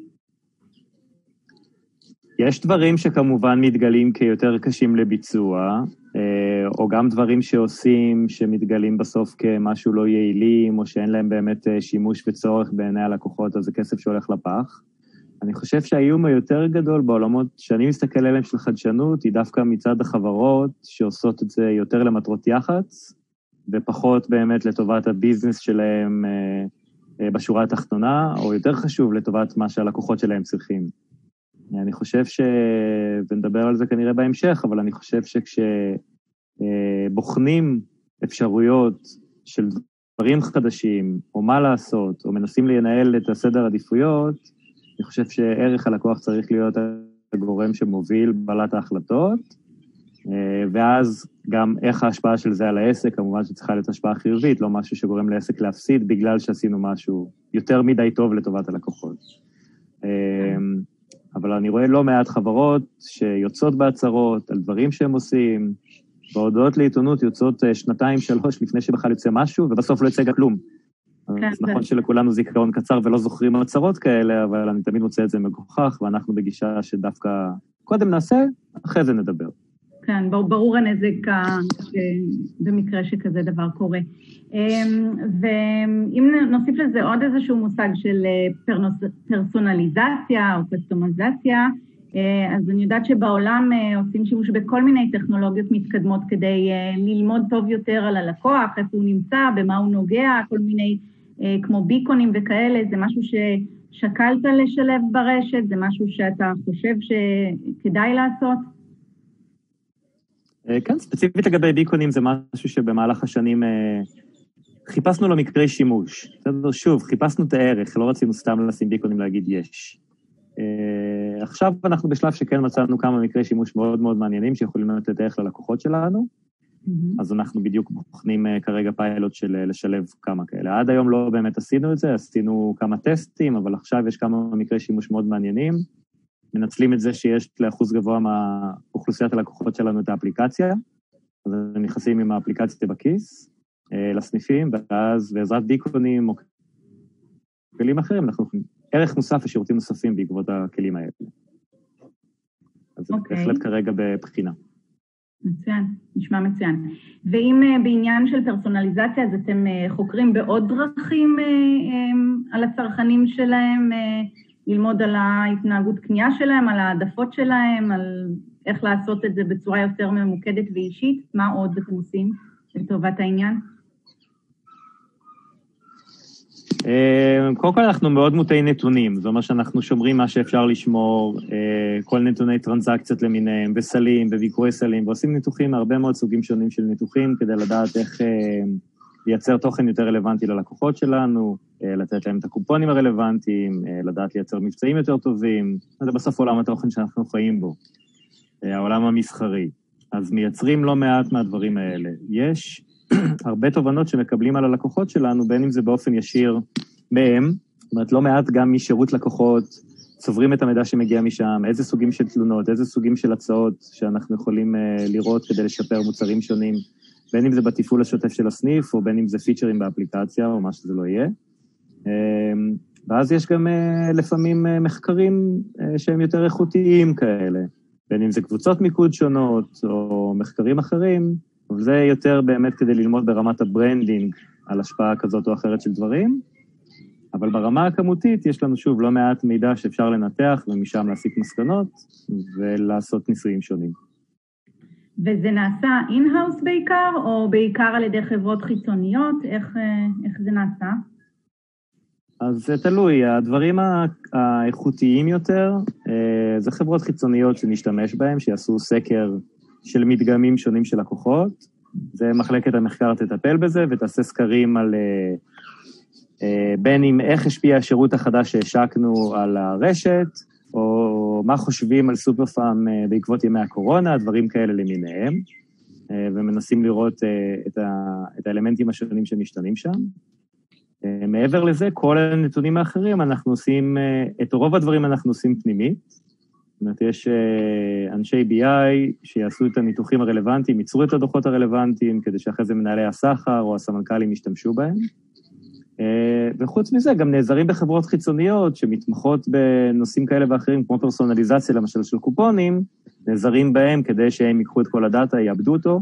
יש דברים שכמובן מתגלים כיותר קשים לביצוע, או גם דברים שעושים שמתגלים בסוף כמשהו לא יעילים, או שאין להם באמת שימוש וצורך בעיני הלקוחות, אז זה כסף שהולך לפח. אני חושב שהאיום היותר גדול בעולמות שאני מסתכל עליהם של חדשנות, היא דווקא מצד החברות שעושות את זה יותר למטרות יח"צ, ופחות באמת לטובת הביזנס שלהם בשורה התחתונה, או יותר חשוב, לטובת מה שהלקוחות שלהם צריכים. אני חושב ש... ונדבר על זה כנראה בהמשך, אבל אני חושב שכש... בוחנים אפשרויות של דברים חדשים, או מה לעשות, או מנסים לנהל את הסדר עדיפויות, אני חושב שערך הלקוח צריך להיות הגורם שמוביל בעלת ההחלטות, אה, ואז גם איך ההשפעה של זה על העסק, כמובן שצריכה להיות השפעה חיובית, לא משהו שגורם לעסק להפסיד בגלל שעשינו משהו יותר מדי טוב לטובת הלקוחות. אה, אבל אני רואה לא מעט חברות שיוצאות בהצהרות על דברים שהם עושים, והודעות לעיתונות יוצאות אה, שנתיים, שלוש, לפני שבכלל יוצא משהו, ובסוף לא יוצא גם כלום. כן, אז נכון שלכולנו זיכרון קצר ולא זוכרים הצהרות כאלה, אבל אני תמיד מוצא את זה מגוחך, ואנחנו בגישה שדווקא קודם נעשה, אחרי זה נדבר. כן, ברור הנזק במקרה שכזה דבר קורה. אמ, ואם נוסיף לזה עוד איזשהו מושג של אה, פרסונליזציה או קסטומיזציה, אה, אז אני יודעת שבעולם אה, עושים שימוש בכל מיני טכנולוגיות מתקדמות כדי ללמוד טוב יותר על הלקוח, איפה הוא נמצא, במה הוא נוגע, כל מיני, כמו ביקונים וכאלה, זה משהו ששקלת לשלב ברשת, זה משהו שאתה חושב שכדאי לעשות? אה, כן, ספציפית לגבי ביקונים זה משהו שבמהלך השנים אה, חיפשנו לו מקרי שימוש. בסדר, שוב, חיפשנו את הערך, לא רצינו סתם לשים ביקונים להגיד יש. עכשיו אנחנו בשלב שכן מצאנו כמה מקרי שימוש מאוד מאוד מעניינים שיכולים לתת ערך ללקוחות שלנו, mm-hmm. אז אנחנו בדיוק בוחנים uh, כרגע פיילוט של uh, לשלב כמה כאלה. עד היום לא באמת עשינו את זה, עשינו כמה טסטים, אבל עכשיו יש כמה מקרי שימוש מאוד מעניינים. מנצלים את זה שיש לאחוז גבוה מאוכלוסיית הלקוחות שלנו את האפליקציה, אז הם נכנסים עם האפליקציה בכיס אה, לסניפים, ואז בעזרת ביקונים או כלים אחרים, אנחנו ערך מוסף ושירותים נוספים בעקבות הכלים האלה. אז זה okay. אוקיי. בהחלט כרגע בבחינה. מצוין, נשמע מצוין. ואם uh, בעניין של פרסונליזציה, אז אתם uh, חוקרים בעוד דרכים um, על הצרכנים שלהם, ללמוד על ההתנהגות קנייה שלהם, על העדפות שלהם, על איך לעשות את זה בצורה יותר ממוקדת ואישית. מה עוד אתם עושים לטובת העניין? אה, קודם כל אנחנו מאוד מוטי נתונים, זאת אומרת שאנחנו שומרים מה שאפשר לשמור, אה, כל נתוני טרנזקציות למיניהם, וסלים, וביקורי סלים, ועושים ניתוחים, הרבה מאוד סוגים שונים של ניתוחים, כדי לדעת איך אה, לייצר תוכן יותר רלוונטי ללקוחות שלנו, אה, לתת להם את הקופונים הרלוונטיים, אה, לדעת לייצר מבצעים יותר טובים. זה בסוף עולם התוכן שאנחנו חיים בו, אה, העולם המסחרי. אז מייצרים לא מעט מהדברים האלה. יש הרבה תובנות שמקבלים על הלקוחות שלנו, בין אם זה באופן ישיר מהם, זאת אומרת, לא מעט גם משירות לקוחות, צוברים את המידע שמגיע משם, איזה סוגים של תלונות, איזה סוגים של הצעות שאנחנו יכולים לראות כדי לשפר מוצרים שונים, בין אם זה בתפעול השוטף של הסניף, או בין אם זה פיצ'רים באפליקציה, או מה שזה לא יהיה. אמ, ואז יש גם אה, לפעמים אה, מחקרים אה, שהם יותר איכותיים כאלה, בין אם זה קבוצות מיקוד שונות או מחקרים אחרים, זה יותר באמת כדי ללמוד ברמת ה branding על השפעה כזאת או אחרת של דברים. אבל ברמה הכמותית יש לנו שוב לא מעט מידע שאפשר לנתח ומשם להסיק מסקנות ולעשות ניסויים שונים. וזה נעשה in-house בעיקר, או בעיקר על ידי חברות חיצוניות? איך, איך זה נעשה? אז זה תלוי, הדברים האיכותיים יותר, אה, זה חברות חיצוניות שנשתמש בהן, שיעשו סקר של מדגמים שונים של לקוחות. זה מחלקת המחקר תטפל בזה ותעשה סקרים על אה, אה, בין אם איך השפיע השירות החדש שהשקנו על הרשת, או מה חושבים על סופר פארם בעקבות ימי הקורונה, דברים כאלה למיניהם, ומנסים לראות את האלמנטים השונים שמשתנים שם. אה, מעבר לזה, כל הנתונים האחרים, אנחנו עושים, אה, את רוב הדברים אנחנו עושים פנימית. זאת אומרת, יש אה, אנשי BI שיעשו את הניתוחים הרלוונטיים, ייצרו את הדוחות הרלוונטיים, כדי שאחרי זה מנהלי הסחר או הסמנכ"לים ישתמשו בהם. וחוץ מזה, גם נעזרים בחברות חיצוניות שמתמחות בנושאים כאלה ואחרים, כמו פרסונליזציה, למשל, של קופונים, נעזרים בהם כדי שהם ייקחו את כל הדאטה, יאבדו אותו,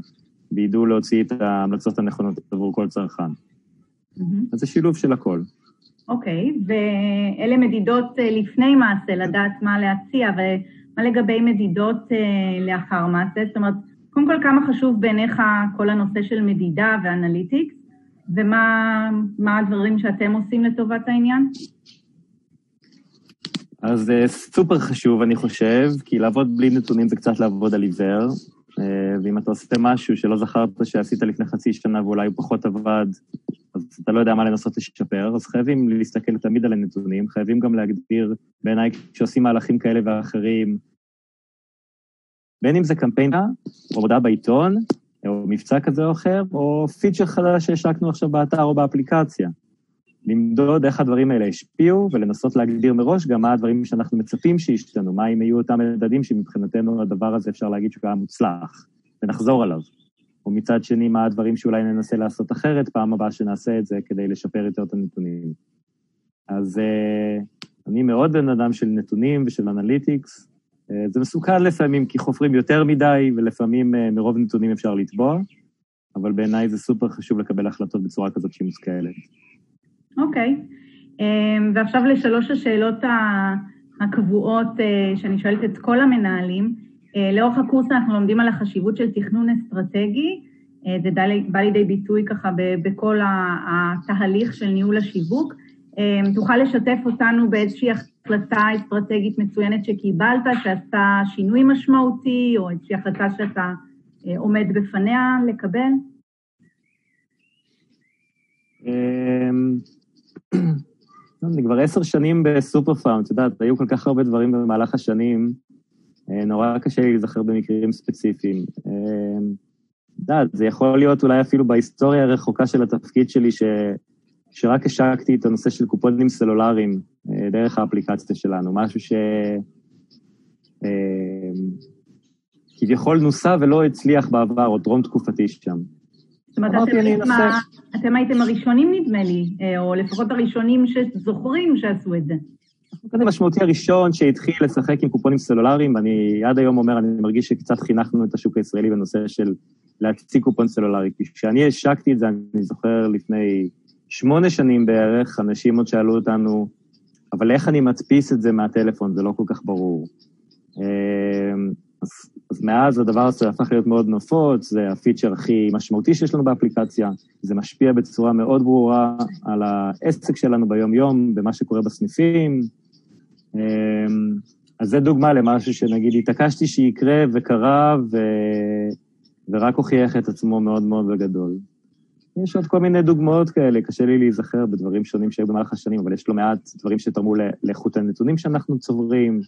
וידעו להוציא את ההמלצות הנכונות עבור כל צרכן. Mm-hmm. אז זה שילוב של הכל. אוקיי, ואלה מדידות אה, לפני מעשה, לדעת מה להציע, ומה לגבי מדידות אה, לאחר מעשה? זאת אומרת, קודם כל, כמה חשוב בעיניך כל הנושא של מדידה ואנליטיקס, ומה הדברים שאתם עושים לטובת העניין? אז זה סופר חשוב, אני חושב, כי לעבוד בלי נתונים זה קצת לעבוד על עיוור. אה, ואם אתה עושה משהו שלא זכרת שעשית לפני חצי שנה ואולי הוא פחות עבד, אז אתה לא יודע מה לנסות לשפר, אז חייבים להסתכל תמיד על הנתונים, חייבים גם להגדיר, בעיניי, כשעושים מהלכים כאלה ואחרים, בין אם זה קמפיין או עבודה בעיתון, או מבצע כזה או אחר, או פיצ'ר חדש שהשקנו עכשיו באתר או באפליקציה. למדוד איך הדברים האלה השפיעו, ולנסות להגדיר מראש גם מה הדברים שאנחנו מצפים שישתנו, מה אם יהיו אותם מדדים שמבחינתנו הדבר הזה אפשר להגיד שהוא היה מוצלח, ונחזור עליו. ומצד שני, מה הדברים שאולי ננסה לעשות אחרת פעם הבאה שנעשה את זה כדי לשפר יותר את הנתונים. אז uh, אני מאוד בן אדם של נתונים ושל analytics. Uh, זה מסוכן לפעמים כי חופרים יותר מדי, ולפעמים uh, מרוב נתונים אפשר לטבוע, אבל בעיניי זה סופר חשוב לקבל החלטות בצורה כזאת שהיא מושכלת. אוקיי. Okay. ועכשיו לשלוש השאלות הקבועות שאני שואלת את כל המנהלים. אה, לאורך הקורס אנחנו לומדים על החשיבות של תכנון אסטרטגי, אה, זה בא לידי ביטוי ככה בכל התהליך של ניהול השיווק. אה, תוכל לשתף אותנו באיזושהי החלטה אסטרטגית מצוינת שקיבלת, שעשתה שינוי משמעותי, או איזושהי החלטה שאתה עומד בפניה לקבל? אני כבר עשר שנים בסופר פארם, את יודעת, היו כל כך הרבה דברים במהלך השנים, נורא קשה לי להיזכר במקרים ספציפיים. אה, את יודעת, זה יכול להיות אולי אפילו בהיסטוריה הרחוקה של התפקיד שלי, ש... שרק השקתי את הנושא של קופונים סלולריים אה, דרך האפליקציה שלנו, משהו ש... כביכול נוסה ולא הצליח בעבר, או טרום תקופתי שם. זאת אומרת, אתם, מה, אתם הייתם הראשונים, נדמה לי, או לפחות הראשונים שזוכרים שעשו את זה. השחקן המשמעותי הראשון שהתחיל לשחק עם קופונים סלולריים, ואני עד היום אומר, אני מרגיש שקצת חינכנו את השוק הישראלי בנושא של להציג קופון סלולרי. כשאני השקתי את זה, אני זוכר לפני שמונה שנים בערך, אנשים עוד שאלו אותנו, אבל איך אני מדפיס את זה מהטלפון? זה לא כל כך ברור. אז, אז מאז הדבר הזה הפך להיות מאוד נפוץ, זה הפיצ'ר הכי משמעותי שיש לנו באפליקציה, זה משפיע בצורה מאוד ברורה על העסק שלנו ביום-יום, במה שקורה בסניפים, אמ, אז זה דוגמה למשהו שנגיד התעקשתי שיקרה וקרה, ו... ורק הוכיח את עצמו מאוד מאוד בגדול. יש עוד כל מיני דוגמאות כאלה, קשה לי להיזכר בדברים שונים שהיו במהלך השנים, אבל יש לא מעט דברים שתרמו לאיכות הנתונים שאנחנו צוברים.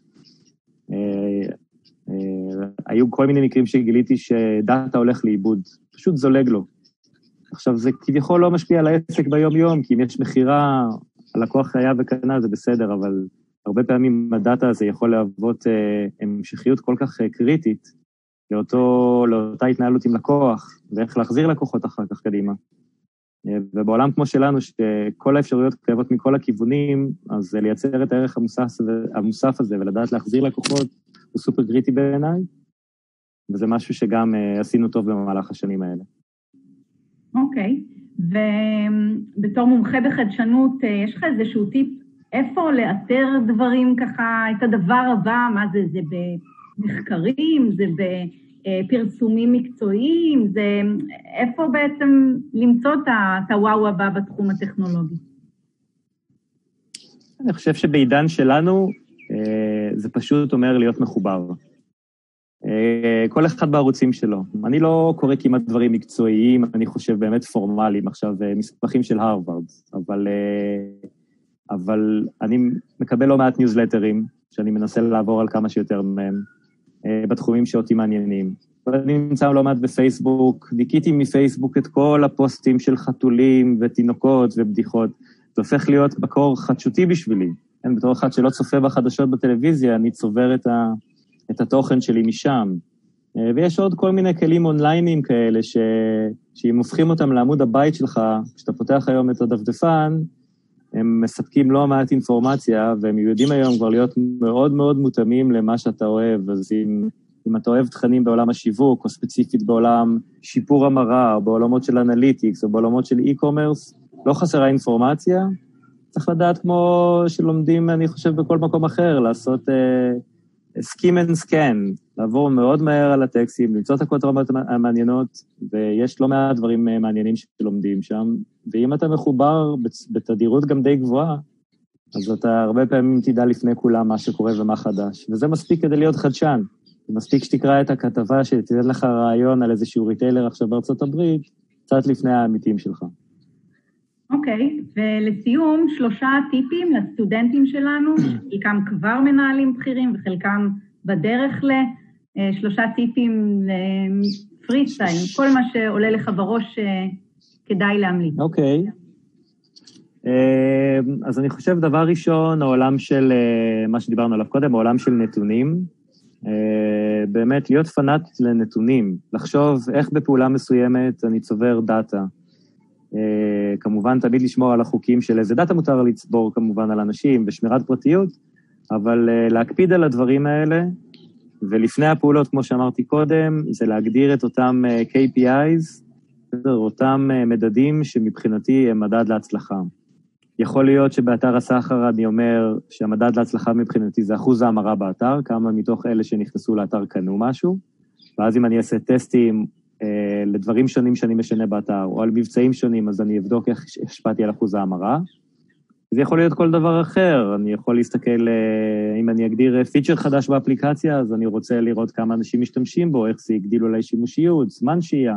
אה, היו כל מיני מקרים שגיליתי שדאטה הולך לאיבוד, פשוט זולג לו. עכשיו, זה כביכול לא משפיע על העסק ביום-יום, כי אם יש מכירה, הלקוח היה וקנה, זה בסדר, אבל הרבה פעמים הדאטה הזה יכול להוות אה, המשכיות כל כך אה, קריטית לאותו, לאותה התנהלות עם לקוח, ואיך להחזיר לקוחות אחר כך קדימה. אה, ובעולם כמו שלנו, שכל האפשרויות קיימות מכל הכיוונים, אז לייצר את הערך המוסף, המוסף הזה ולדעת להחזיר לקוחות הוא סופר קריטי בעיניי, וזה משהו שגם עשינו טוב במהלך השנים האלה. אוקיי, okay. ובתור מומחה בחדשנות, יש לך איזשהו טיפ איפה לאתר דברים ככה, את הדבר הבא, מה זה, זה במחקרים, זה בפרסומים מקצועיים, זה איפה בעצם למצוא את הוואו הבא בתחום הטכנולוגי? אני חושב שבעידן שלנו אה, זה פשוט אומר להיות מחובר. אה, כל אחד בערוצים שלו. אני לא קורא כמעט דברים מקצועיים, אני חושב באמת פורמליים, עכשיו אה, מסמכים של הרווארד, אבל אבל אני מקבל לא מעט ניוזלטרים, שאני מנסה לעבור על כמה שיותר מהם, אה, בתחומים שאותי מעניינים. אני נמצא לא מעט בפייסבוק, דיכיתי מפייסבוק את כל הפוסטים של חתולים ותינוקות ובדיחות. זה הופך להיות מקור חדשותי בשבילי. כן, בתור אחד שלא צופה בחדשות בטלוויזיה, אני צובר את, ה, את התוכן שלי משם. אה, ויש עוד כל מיני כלים אונליינים כאלה, ש, שאם הופכים אותם לעמוד הבית שלך, כשאתה פותח היום את הדפדפן, הם מספקים לא מעט אינפורמציה, והם יודעים היום כבר להיות מאוד מאוד מותאמים למה שאתה אוהב. אז אם, אם אתה אוהב תכנים בעולם השיווק, או ספציפית בעולם שיפור המרה, או בעולמות של analytics, או בעולמות של e-commerce, לא חסרה אינפורמציה. צריך לדעת, כמו שלומדים, אני חושב, בכל מקום אחר, לעשות uh, skimming, לעבור מאוד מהר על הטקסטים, למצוא את הכותרות המעניינות, ויש לא מעט דברים אה, מעניינים שלומדים שם, ואם אתה מחובר בתדירות גם די גבוהה, אז אתה הרבה פעמים תדע לפני כולם מה שקורה ומה חדש, וזה מספיק כדי להיות חדשן. מספיק שתקרא את הכתבה שתיתן לך רעיון על איזשהו ריטיילר עכשיו בארצות הברית, קצת לפני העמיתים שלך. אוקיי, okay, ולסיום, שלושה טיפים לסטודנטים שלנו, חלקם כבר מנהלים בכירים וחלקם בדרך ל... אה, שלושה טיפים לפרי סטייל, כל מה שעולה לך בראש אה, כדאי להמליץ. אוקיי. Okay. אה, אז אני חושב, דבר ראשון, העולם של, מה שדיברנו עליו קודם, העולם של נתונים. באמת, להיות פנאט לנתונים, לחשוב איך בפעולה מסוימת אני צובר דאטה. כמובן, תמיד לשמור על החוקים של איזה דאטה מותר לצבור, כמובן, על אנשים ושמירת פרטיות, אבל להקפיד על הדברים האלה, ולפני הפעולות, כמו שאמרתי קודם, זה להגדיר את אותם אה, KPIs, אותם אה, מדדים שמבחינתי הם מדד להצלחה. יכול להיות שבאתר הסחר אני אומר שהמדד להצלחה מבחינתי זה אחוז ההמרה באתר, כמה מתוך אלה שנכנסו לאתר קנו משהו, ואז אם אני אעשה טסטים אה, לדברים שונים שאני משנה באתר, או על מבצעים שונים, אז אני אבדוק איך השפעתי על אחוז ההמרה. זה יכול להיות כל דבר אחר, אני יכול להסתכל, אה, אם אני אגדיר פיצ'ר חדש באפליקציה, אז אני רוצה לראות כמה אנשים משתמשים בו, איך זה הגדיל אולי שימושיות, זמן שהייה.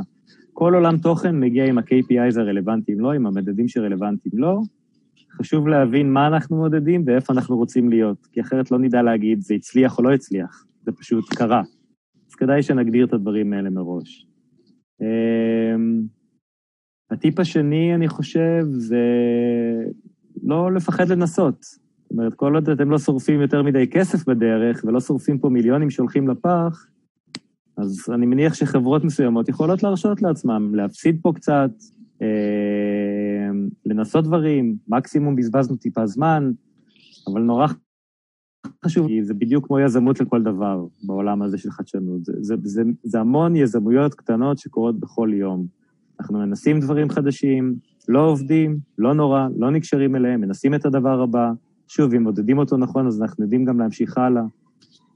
כל עולם תוכן מגיע עם ה-KPIs הרלוונטיים לו, עם המדדים שרלוונטיים לו. חשוב להבין מה אנחנו מודדים ואיפה אנחנו רוצים להיות, כי אחרת לא נדע להגיד זה הצליח או לא הצליח, זה פשוט קרה. אז כדאי שנגדיר את הדברים האלה מראש. אמ, הטיפ השני, אני חושב, זה לא לפחד לנסות. זאת אומרת, כל עוד אתם לא שורפים יותר מדי כסף בדרך, ולא שורפים פה מיליונים שהולכים לפח, אז אני מניח שחברות מסוימות יכולות להרשות לעצמם להפסיד פה קצת, אה, לנסות דברים, מקסימום בזבזנו טיפה זמן, אבל נורא חשוב, כי זה בדיוק כמו יזמות לכל דבר בעולם הזה של חדשנות. זה, זה, זה, זה המון יזמויות קטנות שקורות בכל יום. אנחנו מנסים דברים חדשים, לא עובדים, לא נורא, לא נקשרים אליהם, מנסים את הדבר הבא. שוב, אם מודדים אותו נכון, אז אנחנו יודעים גם להמשיך הלאה.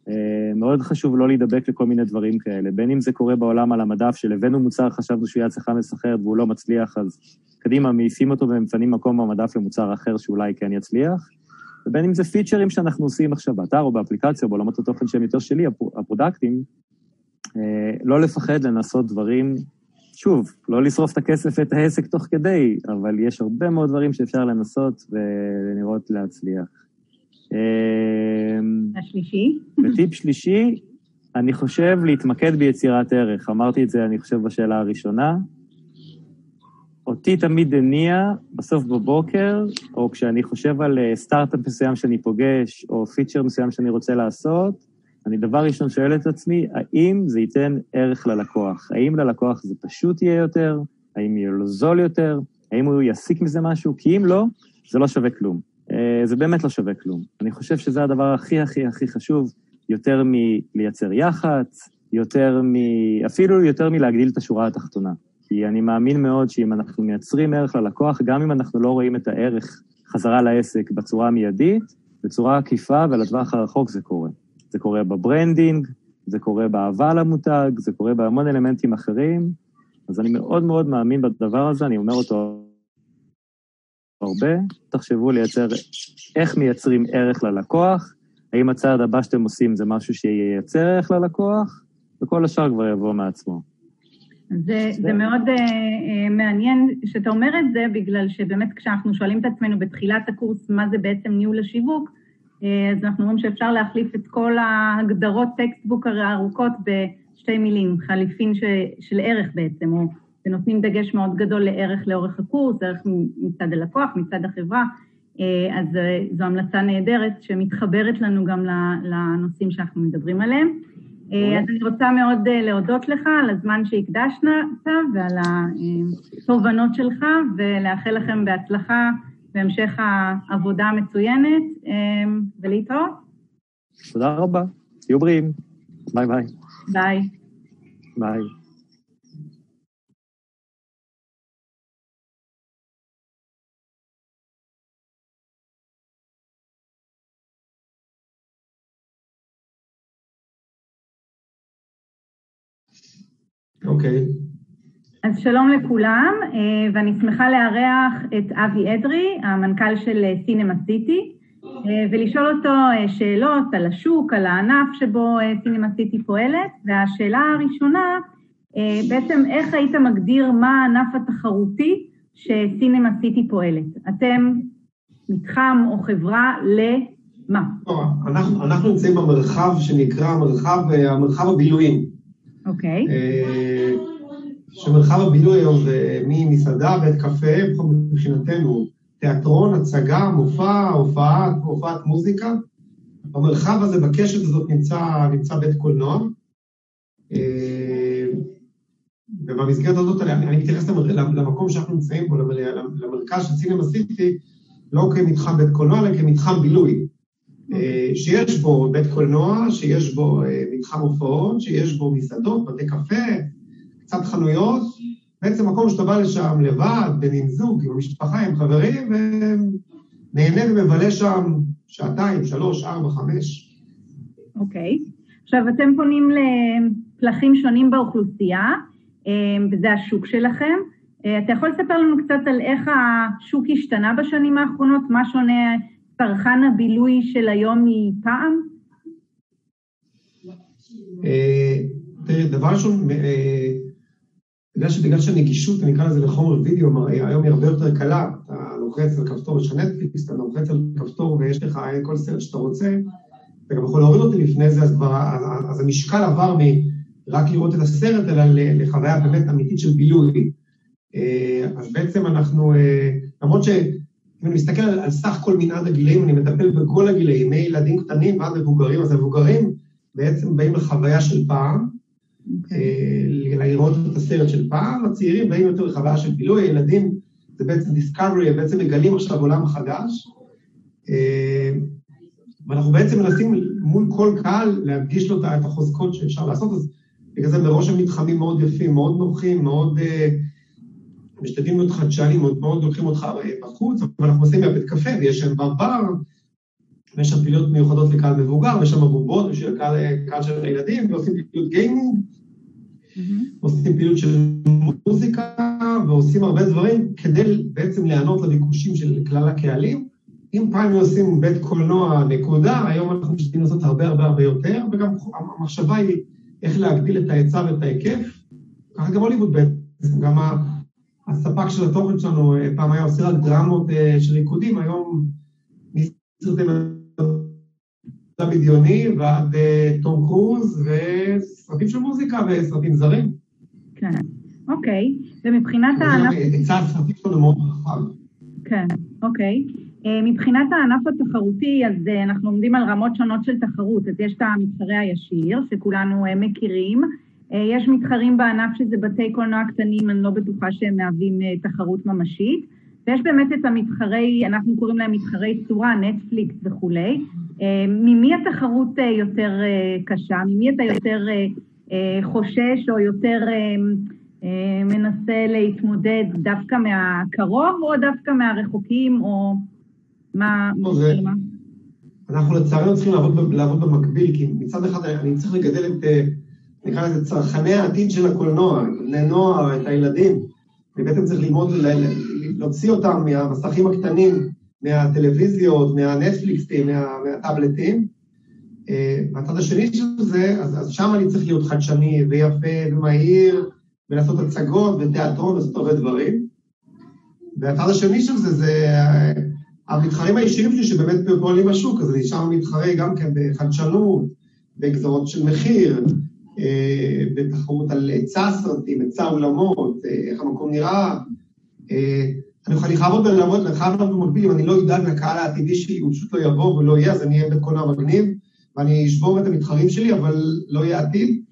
אה, מאוד חשוב לא להידבק לכל מיני דברים כאלה, בין אם זה קורה בעולם על המדף, של הבאנו מוצר, חשבנו שהוא יד צריכה מסחרת והוא לא מצליח, אז קדימה, מעיפים אותו ומפנים מקום במדף למוצר אחר שאולי כן יצליח, ובין אם זה פיצ'רים שאנחנו עושים עכשיו באתר או באפליקציה או בעולמות התוכן שהם יותר שלי, הפרודקטים, אה, לא לפחד לנסות דברים שוב, לא לשרוף את הכסף ואת העסק תוך כדי, אבל יש הרבה מאוד דברים שאפשר לנסות ולראות להצליח. אמ, השלישי? וטיפ שלישי, אני חושב להתמקד ביצירת ערך. אמרתי את זה, אני חושב, בשאלה הראשונה. אותי תמיד הניע, בסוף בבוקר, או כשאני חושב על אה, סטארט-אפ מסוים שאני פוגש, או פיצ'ר מסוים שאני רוצה לעשות, אני דבר ראשון שואל את עצמי, האם זה ייתן ערך ללקוח? האם ללקוח זה פשוט יהיה יותר? האם יהיה לו זול יותר? האם הוא יסיק מזה משהו? כי אם לא, זה לא שווה כלום. אה, זה באמת לא שווה כלום. אני חושב שזה הדבר הכי הכי הכי חשוב, יותר מלייצר יח"צ, יותר מ... אפילו יותר מלהגדיל את השורה התחתונה. כי אני מאמין מאוד שאם אנחנו מייצרים ערך ללקוח, גם אם אנחנו לא רואים את הערך חזרה לעסק בצורה המיידית, בצורה עקיפה ולטווח הרחוק זה קורה. זה קורה ב branding, זה קורה באהבה למותג, זה קורה בהמון אלמנטים אחרים, אז אני מאוד מאוד מאמין בדבר הזה, אני אומר אותו הרבה. תחשבו לייצר, איך מייצרים ערך ללקוח, האם הצעד הבא שאתם עושים זה משהו שייצר ערך ללקוח, וכל השאר כבר יבוא מעצמו. זה, זה מאוד uh, uh, מעניין שאתה אומר את זה, בגלל שבאמת כשאנחנו שואלים את עצמנו בתחילת הקורס מה זה בעצם ניהול השיווק, אז אנחנו אומרים שאפשר להחליף את כל ההגדרות textbook הארוכות בשתי מילים, חליפין ש, של ערך בעצם, או ונותנים דגש מאוד גדול לערך לאורך הקורס, ערך מצד הלקוח, מצד החברה, אה, אז אה, זו המלצה נהדרת שמתחברת לנו גם לנושאים שאנחנו מדברים עליהם. אז אני רוצה מאוד להודות לך על הזמן שהקדשת ועל התובנות שלך, ולאחל לכם בהצלחה בהמשך העבודה המצוינת, אמ, ולהתראות. תודה רבה, תהיו בריאים. ביי ביי. ביי. ביי. אוקיי. Okay. אז שלום לכולם, אה, ואני שמחה לארח את אבי אדרי, המנכ"ל של סינמה סיטי. ולשאול אותו שאלות על השוק, על הענף שבו סינמה סיטי פועלת, והשאלה הראשונה, בעצם איך היית מגדיר מה הענף התחרותי שסינמה סיטי פועלת? אתם מתחם או חברה למה? אנחנו, אנחנו נמצאים במרחב שנקרא מרחב, המרחב הבילויים. אוקיי. Okay. שמרחב הבילוי היום זה ממסעדה, בית קפה, מבחינתנו, תיאטרון, הצגה, מופע, הופעת, הופעת מוזיקה. במרחב הזה, בקשת הזאת, נמצא, נמצא בית קולנוע. אה, ובמסגרת הזאת, אני, אני מתייחס למקום שאנחנו נמצאים בו, למרכז של סינמה סיטי, לא כמתחם בית קולנוע, אלא כמתחם בילוי. אה, שיש בו בית קולנוע, שיש בו אה, מתחם הופעות, שיש בו מסעדות, בתי קפה, קצת חנויות, בעצם מקום שאתה בא לשם לבד, בין עם זוג, עם המשפחה, עם חברים, ונהנה ומבלה שם שעתיים, שלוש, ארבע, חמש. אוקיי. Okay. עכשיו, אתם פונים לפלחים שונים באוכלוסייה, אה, וזה השוק שלכם. אה, אתה יכול לספר לנו קצת על איך השוק השתנה בשנים האחרונות? מה שונה צרכן הבילוי של היום מפעם? אה, תראה, דבר ראשון, בגלל שבגלל שהנגישות, אני אקרא לזה לחומר וידאו, היום היא הרבה יותר קלה, אתה לוחץ על כפתור, יש לך נטפליקס, אתה לוחץ על כפתור ויש לך כל סרט שאתה רוצה, אתה גם יכול להוריד אותי לפני זה, אז כבר, אז המשקל עבר מרק לראות את הסרט, אלא לחוויה באמת אמיתית של בילוי. אה, אז בעצם אנחנו, אה, למרות שאם אני מסתכל על, על סך כל מנעד הגילאים, אני מטפל בכל הגילאים, מילדים קטנים ועד מבוגרים, אז המבוגרים בעצם באים לחוויה של פעם, אה, לראות את הסרט של פעם, הצעירים באים יותר לחוויה של בילוי, הילדים זה בעצם דיסקאברי, הם בעצם מגלים עכשיו עולם חדש, אה, ואנחנו בעצם מנסים מול כל קהל להדגיש לו את החוזקות שאפשר לעשות, אז בגלל זה מראש הם מתחמים מאוד יפים, מאוד נוחים, מאוד... אה, משתדלים להיות חדשנים, מאוד, מאוד לוקחים אותך בחוץ, אבל אנחנו עושים מהבית קפה, ויש שם בר, ויש שם פעילויות מיוחדות לקהל מבוגר, ויש שם בובות בשביל קהל, קהל של הילדים, ועושים פעילות גיימינג. עושים פעילות של מוזיקה, ועושים הרבה דברים כדי בעצם להיענות לביקושים של כלל הקהלים. אם פעם עושים בית קולנוע נקודה, היום אנחנו משתדלים לעשות הרבה הרבה הרבה יותר, וגם המחשבה היא איך להגדיל את ההיצע ואת ההיקף. ככה גם הוליווד בעצם, גם הספק של התוכן שלנו פעם היה עושה רק דרמות אה, של ריקודים, היום מסרטי בדיוני ועד אה, תום קרוז וסרטים של מוזיקה וסרטים זרים. כן, אוקיי. ומבחינת הענף... היצע הסרטים שלנו מאוד רחב. כן, אוקיי. אה, מבחינת הענף התחרותי, אז אה, אנחנו עומדים על רמות שונות של תחרות. אז יש את המתחרה הישיר, שכולנו מכירים. יש מתחרים בענף שזה בתי קולנוע קטנים, אני לא בטוחה שהם מהווים תחרות ממשית. ויש באמת את המתחרי, אנחנו קוראים להם מתחרי צורה, נטפליקס וכולי. אה, ממי התחרות אה, יותר אה, קשה? ממי אתה יותר חושש או יותר מנסה להתמודד דווקא מהקרוב או דווקא מהרחוקים, או מה... זה... אנחנו לצערנו צריכים לעבוד, לעבוד במקביל, כי מצד אחד אני צריך לגדל את, נקרא לזה, צרכני העתיד של הקולנוע, בני נוער, את הילדים. אני בעצם צריך ללמוד, להוציא אותם מהמסכים הקטנים, מהטלוויזיות, מהנטפליקסים, מה, מהטאבלטים. אה, מהצד השני של זה, אז, אז שם אני צריך להיות חדשני ויפה ומהיר, ולעשות הצגות ותיאטרון ולעשות הרבה דברים. והצד השני של זה, זה אה, המתחרים הישירים שלי שבאמת פועלים בשוק, אז אני שם מתחרה גם כן בחדשנות, בגזרות של מחיר, אה, בתחרות על היצע סרטים, היצע אולמות, איך המקום נראה. אני חייב לעבוד ולעבוד, אני חייב לעבוד במקביל, אם אני לא אדאג לקהל העתידי שלי, הוא פשוט לא יבוא ולא יהיה, אז אני אהיה בקולנוע מגניב, ואני אשבור את המתחרים שלי, אבל לא יהיה עתיד.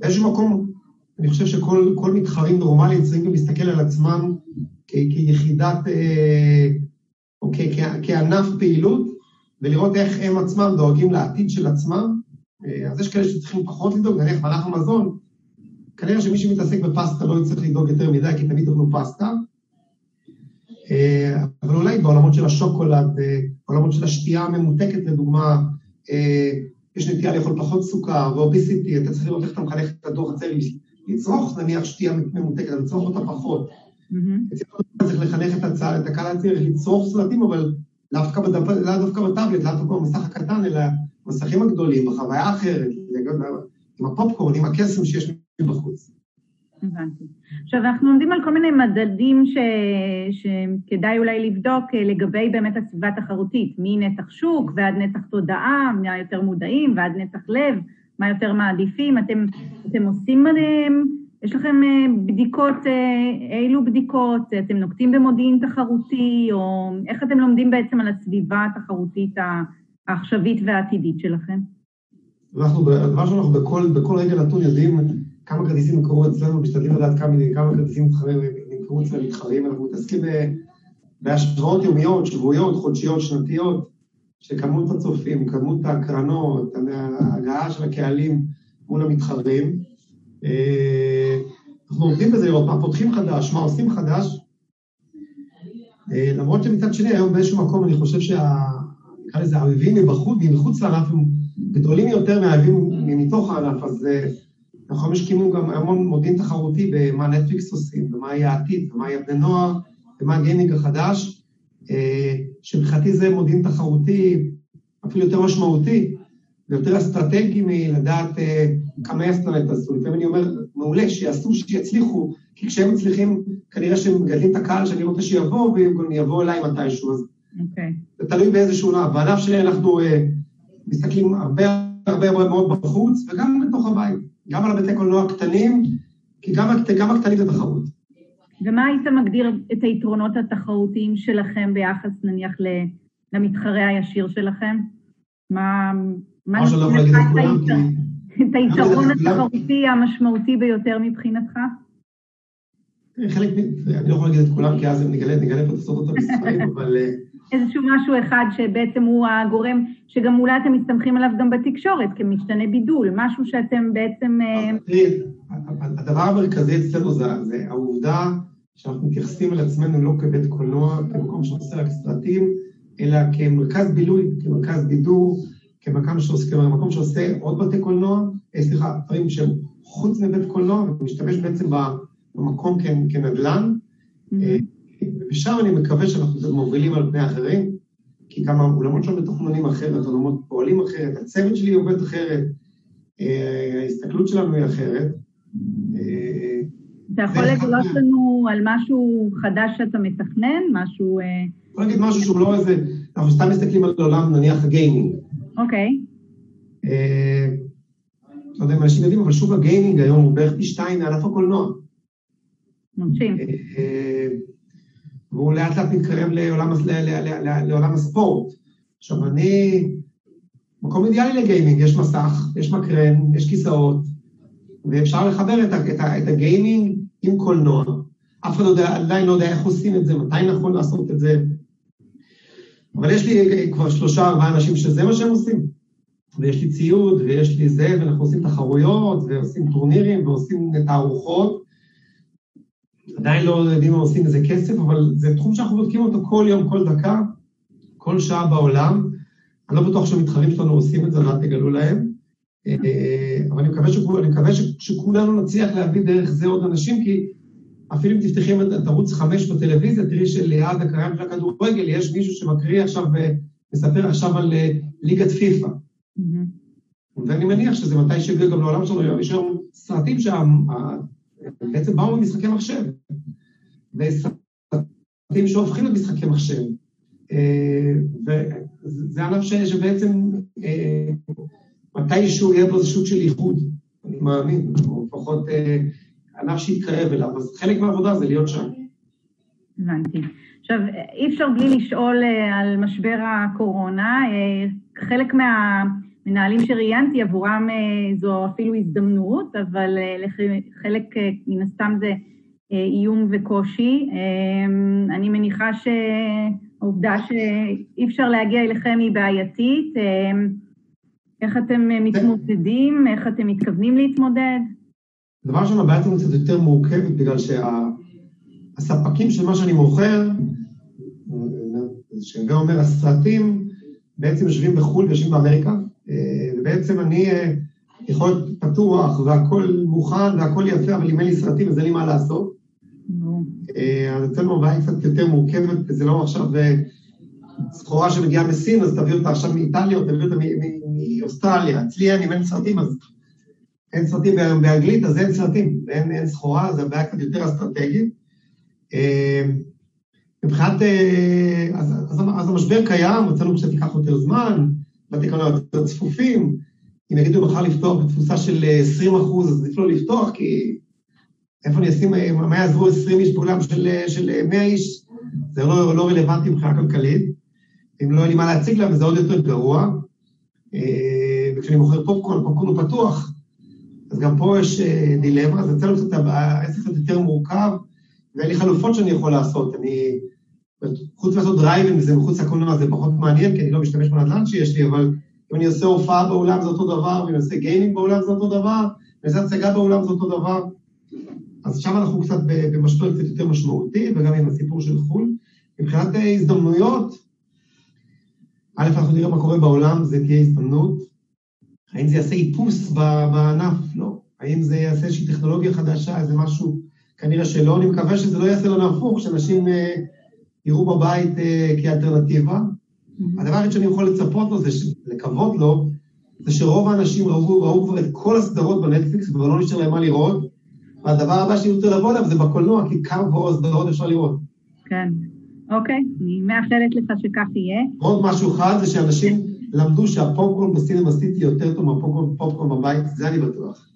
באיזשהו מקום, אני חושב שכל מתחרים נורמליים צריכים גם להסתכל על עצמם כיחידת, אה, או כענף פעילות, ולראות איך הם עצמם דואגים לעתיד של עצמם. אה, אז יש כאלה שצריכים פחות לדאוג, נניח בענף המזון, כנראה שמי שמתעסק בפסטה לא יצטרך לדאוג יותר מדי, כי תמיד יאכלו פסטה. אה, אבל אולי בעולמות של השוקולד, אה, בעולמות של השתייה הממותקת לדוגמה, אה, יש נטייה לאכול פחות סוכר ואוביסיטי, אתה צריך לראות איך אתה מחנך את הדור הצעיר לצרוך נניח שתייה ממותקת, לצרוך אותה פחות. Mm-hmm. צריך לחנך את הקהל הצעיר לצרוך סרטים, אבל לאו דווקא בטאבלט, לאו דווקא במסך הקטן, אלא במסכים הגדולים, בחוויה אחרת, עם הפופקורן, עם הקסם שיש מבחוץ. הבנתי. עכשיו, אנחנו עומדים על כל מיני מדדים ש... שכדאי אולי לבדוק אה, לגבי באמת הסביבה התחרותית, מנתח שוק ועד נתח תודעה, מה יותר מודעים, ועד נתח לב, מה יותר מעדיפים. אתם, אתם עושים עליהם, יש לכם אה, בדיקות, אה, אילו בדיקות, אתם נוקטים במודיעין תחרותי, או איך אתם לומדים בעצם על הסביבה התחרותית העכשווית והעתידית שלכם? אנחנו, דבר שאנחנו בכל, בכל רגע נתון יודעים כמה כרטיסים נמכרו אצלנו, משתדלים לדעת כמה, כמה כרטיסים נמכרו אצל המתחרים, אנחנו מתעסקים בהשוואות יומיות, שבועיות, חודשיות, שנתיות, של כמות הצופים, כמות ההקרנות, ההגעה של הקהלים מול המתחרים. אה, אנחנו עובדים בזה לראות מה פותחים חדש, מה עושים חדש. אה, למרות שמצד שני, היום באיזשהו מקום אני חושב שה... נקרא לזה האויבים מבחוץ, מחוץ לענף הם גדולים יותר מהאויבים מתוך הענף, אז אה, אנחנו משקיעים גם המון מודיעין תחרותי במה נטפליקס עושים, ומה יהיה העתיד, ומה יהיה בני נוער, ומה הגיימינג החדש, אה, שמבחינתי זה מודיעין תחרותי אפילו יותר משמעותי, ויותר אסטרטגי מלדעת אה, כמה אסטרנט עשו. לפעמים אני אומר, מעולה, שיעשו, שיצליחו, כי כשהם מצליחים, כנראה שהם מגדלים את הקהל שאני רוצה שיבוא, והם גם יבואו אליי מתישהו. אז okay. אוקיי. זה תלוי באיזשהו ענף. בענף שלי אנחנו uh, מסתכלים הרבה הרבה מאוד בחוץ, וגם בתוך הבית. גם על הבתי קולנוע הקטנים, כי גם, גם הקטנים זה תחרות. ומה היית מגדיר את היתרונות התחרותיים שלכם ביחס נניח למתחרה הישיר שלכם? מה... מה שאני לא יכול להגיד את כולם, כי... את היתרון התחרותי המשמעותי ביותר מבחינתך? חלק, אני לא יכול להגיד את כולם, כי אז נגלה, נגלה פה את הסודות המספרים, אבל... איזשהו משהו אחד שבעצם הוא הגורם, שגם אולי אתם מסתמכים עליו גם בתקשורת, כמשתנה בידול, משהו שאתם בעצם... אה, הדבר המרכזי אצלנו זה, זה העובדה שאנחנו מתייחסים על עצמנו לא כבית קולנוע, כמקום שעושה רק סרטים, אלא כמרכז בילוי, כמרכז בידור, כמקום שעושה, כמקום שעושה עוד בתי קולנוע, אה, סליחה, דברים שהם חוץ מבית קולנוע, ומשתמש בעצם במקום כנדל"ן. Mm-hmm. ושם אני מקווה שאנחנו מובילים על פני אחרים, כי גם האולמות שלנו מתוכננים אחרת, האולמות פועלים אחרת, הצוות שלי עובד אחרת, אה, ההסתכלות שלנו היא אחרת. אה, אתה יכול לגלות לנו על משהו חדש שאתה מתכנן? משהו... אני אה, יכול להגיד משהו שהוא לא איזה... אנחנו סתם מסתכלים על עולם, נניח, הגיימינג. אוקיי. לא יודע אם אנשים יודעים, אבל שוק הגיימינג היום הוא בערך פי שתיים מענף הקולנוע. מרשים. והוא לאט לאט מתקרב לעולם, לעולם הספורט. עכשיו, אני... מקום אידיאלי לגיימינג, יש מסך, יש מקרן, יש כיסאות, ואפשר לחבר את, את, את הגיימינג עם קולנוע. אף אחד לא יודע, עדיין לא יודע איך עושים את זה, מתי נכון לעשות את זה. אבל יש לי כבר שלושה, ארבעה אנשים שזה מה שהם עושים. ויש לי ציוד, ויש לי זה, ואנחנו עושים תחרויות, ועושים טורנירים, ועושים תערוכות, עדיין לא יודעים אם עושים איזה כסף, אבל זה תחום שאנחנו בודקים אותו כל יום, כל דקה, כל שעה בעולם. אני לא בטוח שהמתחרים שלנו עושים את זה, ואל תגלו להם. אה, אבל אני מקווה, שכול, אני מקווה שכולנו נצליח להביא דרך זה עוד אנשים, כי אפילו אם תפתחי את ערוץ 5 בטלוויזיה, תראי שליד הקריין של הכדורגל יש מישהו שמקריא עכשיו, מספר עכשיו על אה, ליגת פיפ"א. ואני מניח שזה מתי שיגיעו גם לעולם שלנו, יש היום סרטים שה... בעצם באו ממשחקי מחשב. וסרטים שהופכים למשחקי מחשב. אה, וזה ענף שבעצם אה, מתישהו יהיה בו איזה שוק של איחוד, אני מאמין, או לפחות אה, ענף שיתקרב אליו. אז חלק מהעבודה זה להיות שם. הבנתי. עכשיו, אי אפשר בלי לשאול על משבר הקורונה. חלק מה... מנהלים שראיינתי, עבורם אה, זו אפילו הזדמנות, אבל אה, לחלק אה, מן הסתם זה איום וקושי. אני מניחה שהעובדה שאי אפשר להגיע אליכם היא בעייתית. איך אתם מתמודדים? איך אתם מתכוונים להתמודד? דבר ראשון, הבעיה שלנו קצת יותר מורכבת, בגלל שהספקים של מה שאני מוכר, שזה אומר הסרטים, בעצם יושבים בחו"ל ויושבים באמריקה, אה, ובעצם אני אה, יכול להיות פתוח והכל מוכן והכל יפה, אבל אם אין לי סרטים אז אין לי מה לעשות. אה, אז אצלנו הבעיה קצת יותר מורכבת, וזה לא עכשיו סחורה שמגיעה מסין, אז תביא אותה עכשיו מאיטליה, או תביא אותה מאוסטרליה. אצלי אין, אם אין סרטים, אז אין סרטים באנגלית, אז אין סרטים, אין, אין סחורה, זה בעיה קצת יותר אסטרטגית. אה, מבחינת, אה, אז, אז, אז המשבר קיים, רצינו קצת ייקח יותר זמן, בתי קולנוע יותר צפופים, אם יגידו מחר לפתוח בתפוסה של 20 אחוז, אז עדיף לא לפתוח, כי איפה אני אשים, מה יעזרו 20 איש באולם של, של 100 איש? זה לא, לא רלוונטי מבחינה כלכלית. אם לא יהיה לי מה להציג להם, זה עוד יותר גרוע. אה, וכשאני מוכר פופקורן, פופקורן הוא פתוח, אז גם פה יש אה, דילמה, אז אצלנו קצת העסק קצת יותר מורכב, ואין לי חלופות שאני יכול לעשות. אני, חוץ מלעשות דרייבים וזה מחוץ לקולנוע זה פחות מעניין, כי אני לא משתמש בנדל"ן שיש לי, אבל אם אני עושה הופעה באולם זה אותו דבר, ואם אני עושה גיימינג באולם זה אותו דבר, ואני עושה הצגה באולם זה אותו דבר. אז שם אנחנו קצת במשבר קצת יותר משמעותי, וגם עם הסיפור של חו"ל. מבחינת הזדמנויות, א', אנחנו נראה מה קורה בעולם, זה תהיה הזדמנות. האם זה יעשה איפוס בענף? לא. האם זה יעשה איזושהי טכנולוגיה חדשה, איזה משהו? כנראה שלא. אני מקווה שזה לא יעשה לנו הפוך, שאנשים אה, יראו בבית אה, כאלטרנטיבה. Mm-hmm. הדבר היחיד שאני יכול לצפות לו, זה לקוות לו, זה שרוב האנשים ראו, ראו כבר את כל הסדרות בנטפליקס, וכבר לא נשאר להם מה לראות, והדבר הבא שאני רוצה לבוא אליו זה בקולנוע, כי כמה כבר הסדרות אפשר לראות. כן, אוקיי, אני מאחלת לך שכך יהיה. עוד משהו אחד זה שאנשים למדו שהפופקורן בסינמה סיטי יותר טוב מהפופקורן בבית, זה אני בטוח.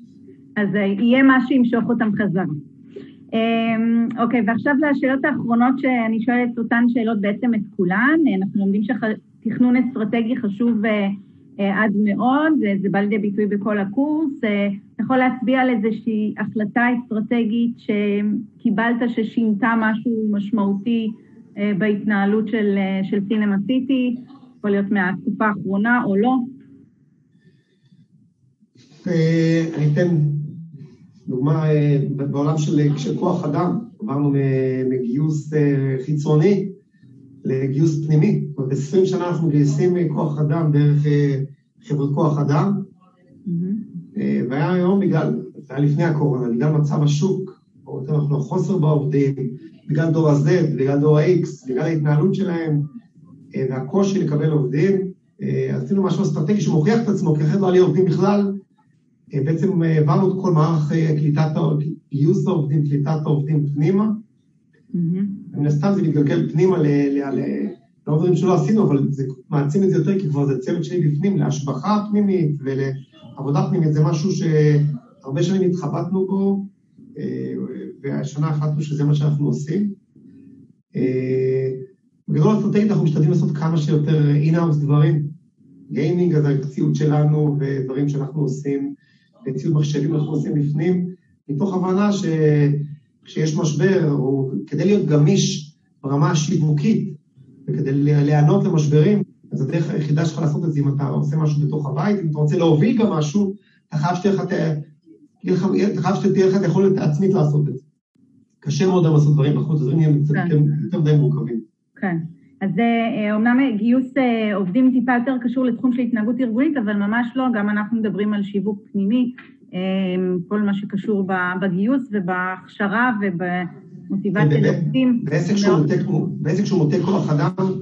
אז אה, יהיה מה שימשוך אותם חזרה. אמ, אוקיי, ועכשיו לשאלות האחרונות שאני שואלת אותן שאלות בעצם את כולן. אנחנו לומדים שתכנון אסטרטגי חשוב אה, אה, עד מאוד, זה בא לידי ביטוי בכל הקורס. אתה יכול להצביע על איזושהי החלטה אסטרטגית שקיבלת ששינתה משהו משמעותי בהתנהלות של, של סינמה סיטי, יכול להיות מהתקופה האחרונה או לא? אני אתן דוגמה אה, בעולם של, של כוח אדם, עברנו מגיוס אה, חיצוני לגיוס פנימי. זאת אומרת, 20 שנה אנחנו מגייסים כוח אדם דרך אה, חברות כוח אדם, mm-hmm. והיה היום בגלל, זה היה לפני הקורונה, בגלל מצב השוק, או יותר נכון החוסר בעובדים, בגלל דור ה-Z, בגלל דור ה-X, בגלל ההתנהלות שלהם, והקושי לקבל עובדים, עשינו משהו אסטרטגי שמוכיח את עצמו, כי אחרת לא היה לי עובדים בכלל, אה, בעצם אה, העברנו את כל מערך אה, קליטת, גיוס העובדים, קליטת העובדים פנימה. מן הסתם זה מתגלגל פנימה ל... לא דברים שלא עשינו, אבל זה מעצים את זה יותר, כי כבר זה צוות שלי בפנים, להשבחה פנימית ולעבודה פנימית, זה משהו שהרבה שנים התחבטנו בו, והשנה החלטנו שזה מה שאנחנו עושים. בגדול אסטרטגית אנחנו משתדלים לעשות כמה שיותר in-house דברים. gaming, אז הציוד שלנו ודברים שאנחנו עושים. ציוד מחשבים אנחנו עושים בפנים, מתוך הבנה שכשיש משבר, או כדי להיות גמיש ברמה השיווקית, וכדי להיענות למשברים, אז הדרך היחידה שלך לעשות את זה, אם אתה עושה משהו בתוך הבית, אם אתה רוצה להוביל גם משהו, אתה חייב שתהיה לך, שתהיה לך את היכולת עצמית לעשות את זה. קשה מאוד לעשות דברים בחוץ, הדברים נהיים קצת. יותר מדי מורכבים. כן. אז זה אה, אומנם גיוס אה, עובדים טיפה יותר קשור לתחום של התנהגות ארגונית, אבל ממש לא, גם אנחנו מדברים על שיווק פנימי, אה, כל מה שקשור בגיוס ובהכשרה ובמוטיבציה לעובדים. בעסק שהוא מוטה כוח אדם,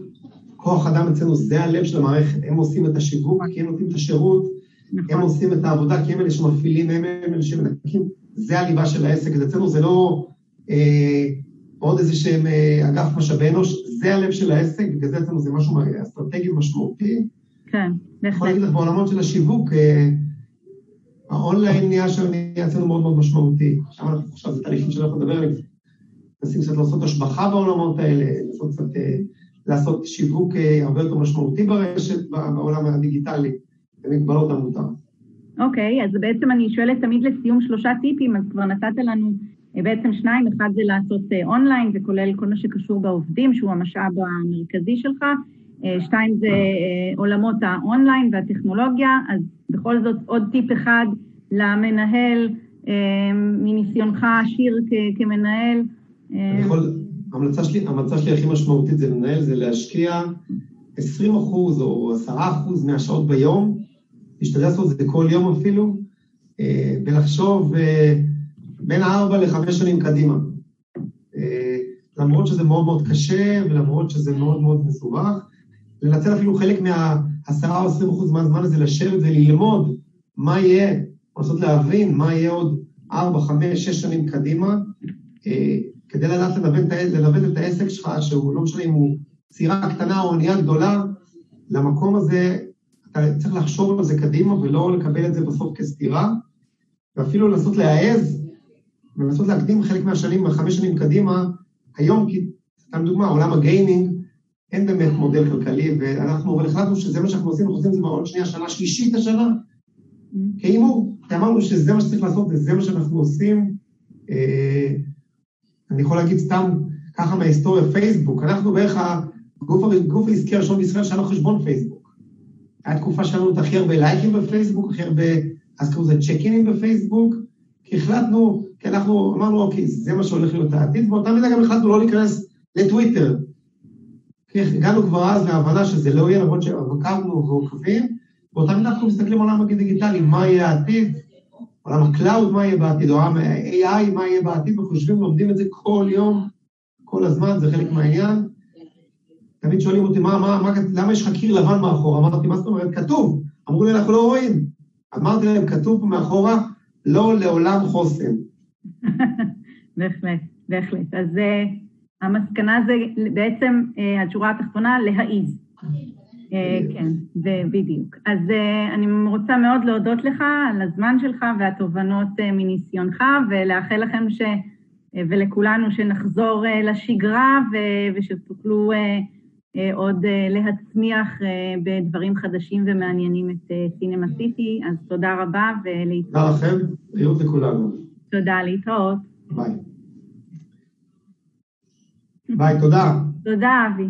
כוח אדם אצלנו זה הלב של המערכת, הם עושים את השיווק, כי הם נותנים את השירות, נכון. הם עושים את העבודה, כי הם אלה שמפעילים, הם אלה שמנקים, זה הליבה של העסק, אז אצלנו זה לא עוד איזה שהם אגף משאבי אנוש, זה הלב של העסק, בגלל זה אצלנו זה משהו אסטרטגי משמעותי. כן, בהחלט. יכול להגיד לך בעולמות של השיווק, אה, האונליין נהיה שם נהיה אצלנו מאוד מאוד משמעותי. עכשיו אנחנו עכשיו זה תהליכים שאנחנו נדבר עליהם. מנסים קצת לעשות השבחה בעולמות האלה, לעשות קצת, אה, לעשות שיווק אה, הרבה יותר משמעותי ברשת, בעולם הדיגיטלי, במגבלות המותר. אוקיי, אז בעצם אני שואלת תמיד לסיום שלושה טיפים, אז כבר נתת לנו בעצם שניים, אחד זה לעשות אונליין, זה כולל כל מה שקשור בעובדים, שהוא המשאב המרכזי שלך, אה, שתיים זה אה, עולמות האונליין והטכנולוגיה, אז בכל זאת עוד טיפ אחד למנהל, אה, מניסיונך העשיר כמנהל. אני ההמלצה שלי, ההמלצה שלי הכי משמעותית זה לנהל, זה להשקיע 20 אחוז או 10 אחוז מהשעות ביום, להשתדל לעשות את זה כל יום אפילו, ולחשוב בין ארבע לחמש שנים קדימה. למרות שזה מאוד מאוד קשה ולמרות שזה מאוד מאוד מסובך, לנצל אפילו חלק מה-10 או 20 אחוז מהזמן הזה, לשבת וללמוד מה יהיה, או לנסות להבין מה יהיה עוד 4, 5, 6 שנים קדימה, אה, כדי לדעת לנווט את העסק שלך, שהוא לא משנה אם הוא סירה קטנה או אונייה גדולה, למקום הזה, אתה צריך לחשוב על זה קדימה ולא לקבל את זה בסוף כסתירה, ואפילו לנסות להעז ולנסות להקדים חלק מהשנים, חמש שנים קדימה, היום, כי, סתם דוגמה, עולם הגיימינג, אין באמת מודל כלכלי, ואנחנו, אבל החלטנו שזה מה שאנחנו עושים, אנחנו עושים את זה בעוד שנייה, שנה שלישית השנה, כהימור, כי אמרנו שזה מה שצריך לעשות וזה מה שאנחנו עושים. אה, אני יכול להגיד סתם ככה מההיסטוריה, פייסבוק, אנחנו בערך הגוף העסקי הראשון בישראל שהיה לו חשבון פייסבוק. הייתה תקופה שהיה לנו את הכי הרבה לייקים בפייסבוק, הכי הרבה, אז קראו לזה צ'ק בפייסבוק, כי החלטנו, כי אנחנו אמרנו, אוקיי, זה מה שהולך להיות העתיד, באותה מידה גם החלטנו לא להיכנס לטוויטר. כי הגענו כבר אז להבנה שזה לא יהיה, למרות שעקבנו ועוקבים, באותה מידה אנחנו מסתכלים על העולם הדיגיטלי, מה יהיה העתיד, עולם ה cloud, מה יהיה בעתיד, עולם ה AI, מה יהיה בעתיד, וחושבים, לומדים את זה כל יום, כל הזמן, זה חלק מהעניין. תמיד שואלים אותי, מה, מה, מה, למה יש לך קיר לבן מאחור? אמרתי, מה זאת אומרת? כתוב. אמרו לי, אנחנו לא רואים. אמרתי להם, כתוב פה מאחורה, לא לעולם חוסן. בהחלט, בהחלט. אז uh, המסקנה זה בעצם, uh, השורה התחתונה, להעיז. Uh, כן, בדיוק. אז אני רוצה מאוד להודות לך על הזמן שלך והתובנות מניסיונך, ולאחל לכם ש... ולכולנו שנחזור לשגרה ושתוכלו עוד uh, להצמיח uh, בדברים חדשים ומעניינים את סינמה סיטי, אז תודה רבה ולהתראות. תודה לכם, בריאות לכולנו. תודה, להתראות. ביי. ביי, תודה. תודה, אבי.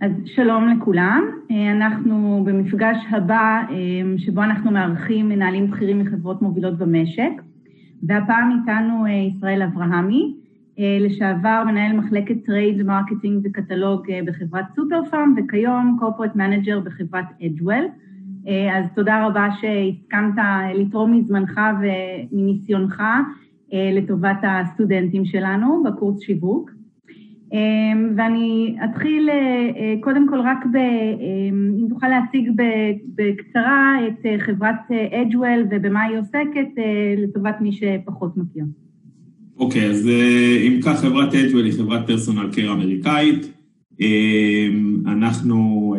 אז שלום לכולם, אנחנו במפגש הבא שבו אנחנו מארחים מנהלים בכירים מחברות מובילות במשק והפעם איתנו ישראל אברהמי, לשעבר מנהל מחלקת trade marketing וקטלוג בחברת סופר פארם וכיום corporate manager בחברת אדג'וול. אז תודה רבה שהסכמת לתרום מזמנך ומניסיונך לטובת הסטודנטים שלנו בקורס שיווק. ואני אתחיל קודם כל רק, ב, אם תוכל להציג בקצרה את חברת אדג'וול ובמה היא עוסקת לטובת מי שפחות מכיר. אוקיי, okay, אז אם כך, חברת אדג'וול היא חברת פרסונל קר אמריקאית. אנחנו,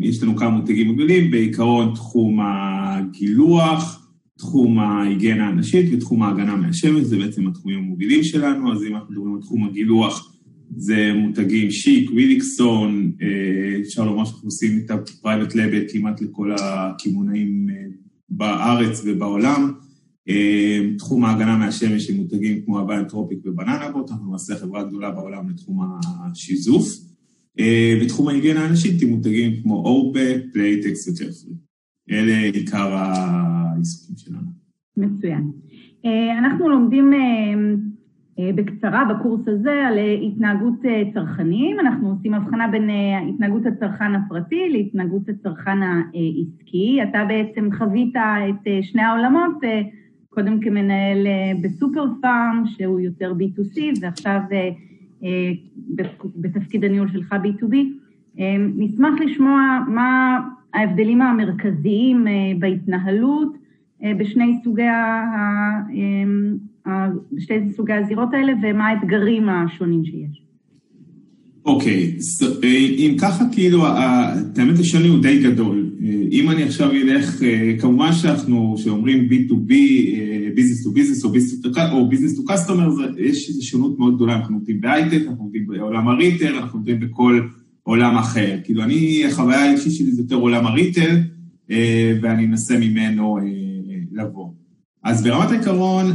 יש לנו כמה מותגים גדולים, בעיקרון תחום הגילוח, תחום ההיגיינה הנשית ותחום ההגנה מהשמש, זה בעצם התחומים המובילים שלנו, אז אם אנחנו מדברים על תחום הגילוח, זה מותגים שיק, וויליקסון, אפשר לומר שאנחנו עושים את ה private label כמעט לכל הקמעונאים בארץ ובעולם. תחום ההגנה מהשמש עם מותגים כמו הוואיין טרופיק ובננה בוט, אנחנו נעשה חברה גדולה בעולם לתחום השיזוף. בתחום ההיגיינה האנשית עם מותגים כמו אורבט, פלייטקס וג'פרי. אלה עיקר העיסוקים שלנו. מצוין. אנחנו לומדים בקצרה בקורס הזה על התנהגות צרכנים. אנחנו עושים הבחנה בין התנהגות הצרכן הפרטי להתנהגות הצרכן העסקי. אתה בעצם חווית את שני העולמות, קודם כמנהל בסופר פארם, שהוא יותר B2C, ועכשיו בתפקיד הניהול שלך B2B. נשמח לשמוע מה ההבדלים המרכזיים בהתנהלות בשני סוגי בשתי סוגי הזירות האלה, ומה האתגרים השונים שיש. אוקיי, אם ככה, כאילו, האמת השוני הוא די גדול. אם אני עכשיו אלך, כמובן שאנחנו, שאומרים B2B, Business to Business או Business to Customer, יש איזו שונות מאוד גדולה, אנחנו עובדים בהייטק, אנחנו עובדים בעולם הריטל, אנחנו עובדים בכל עולם אחר. כאילו, אני, החוויה האישית שלי זה יותר עולם הריטל, ואני אנסה ממנו לבוא. אז ברמת העיקרון,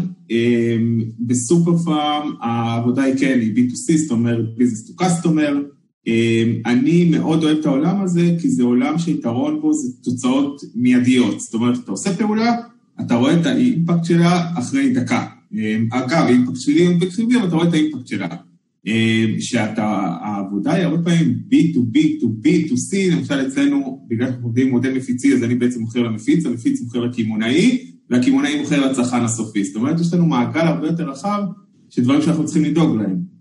בסופר פארם העבודה היא כן, היא B2C, זאת אומרת Business to Customer. אני מאוד אוהב את העולם הזה, כי זה עולם שהיתרון בו זה תוצאות מיידיות. זאת אומרת, אתה עושה פעולה, אתה רואה את האימפקט שלה אחרי דקה. אגב, האימפקט שלי הוא אימפקט חיובי, אבל אתה רואה את האימפקט שלה. שהעבודה היא הרבה פעמים B2B, to B, to C, למשל אצלנו, בגלל שאנחנו עובדים מודל מפיצי, אז אני בעצם מוכר למפיץ, המפיץ מוכר לקמעונאי, והקמעונאי מוכר לצרכן הסופי. זאת אומרת, יש לנו מעגל הרבה יותר רחב של דברים שאנחנו צריכים לדאוג להם.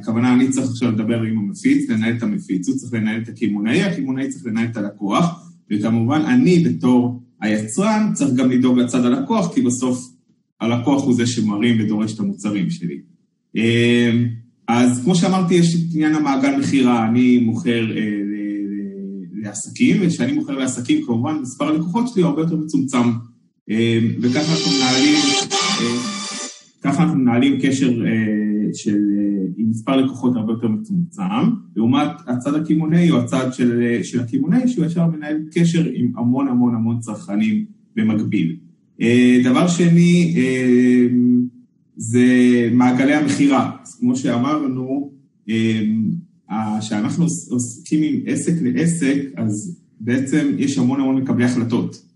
הכוונה, אני צריך עכשיו לדבר עם המפיץ, לנהל את המפיץ, הוא צריך לנהל את הקמעונאי, הקמעונאי צריך לנהל את הלקוח, וכמובן, אני בתור היצרן צריך גם לדאוג לצד הלקוח, כי בסוף הלקוח הוא זה שמרים ודורש את המוצרים שלי. אז כמו שאמרתי, יש את עניין המעגל מכירה, אני מוכר אה, לעסקים, וכשאני מוכר לעסקים, כמובן, מספר הלקוחות שלי הוא הרבה יותר מצומצם. אה, וככה אנחנו מנהלים, אה, ככה אנחנו מנהלים קשר אה, של, אה, עם מספר לקוחות הרבה יותר מצומצם, לעומת הצד הקמעונאי או הצד של, של הקמעונאי, שהוא ישר מנהל קשר עם המון המון המון צרכנים במקביל. דבר שני, זה מעגלי המכירה. אז כמו שאמרנו, כשאנחנו עוסקים עם עסק לעסק, אז בעצם יש המון המון מקבלי החלטות.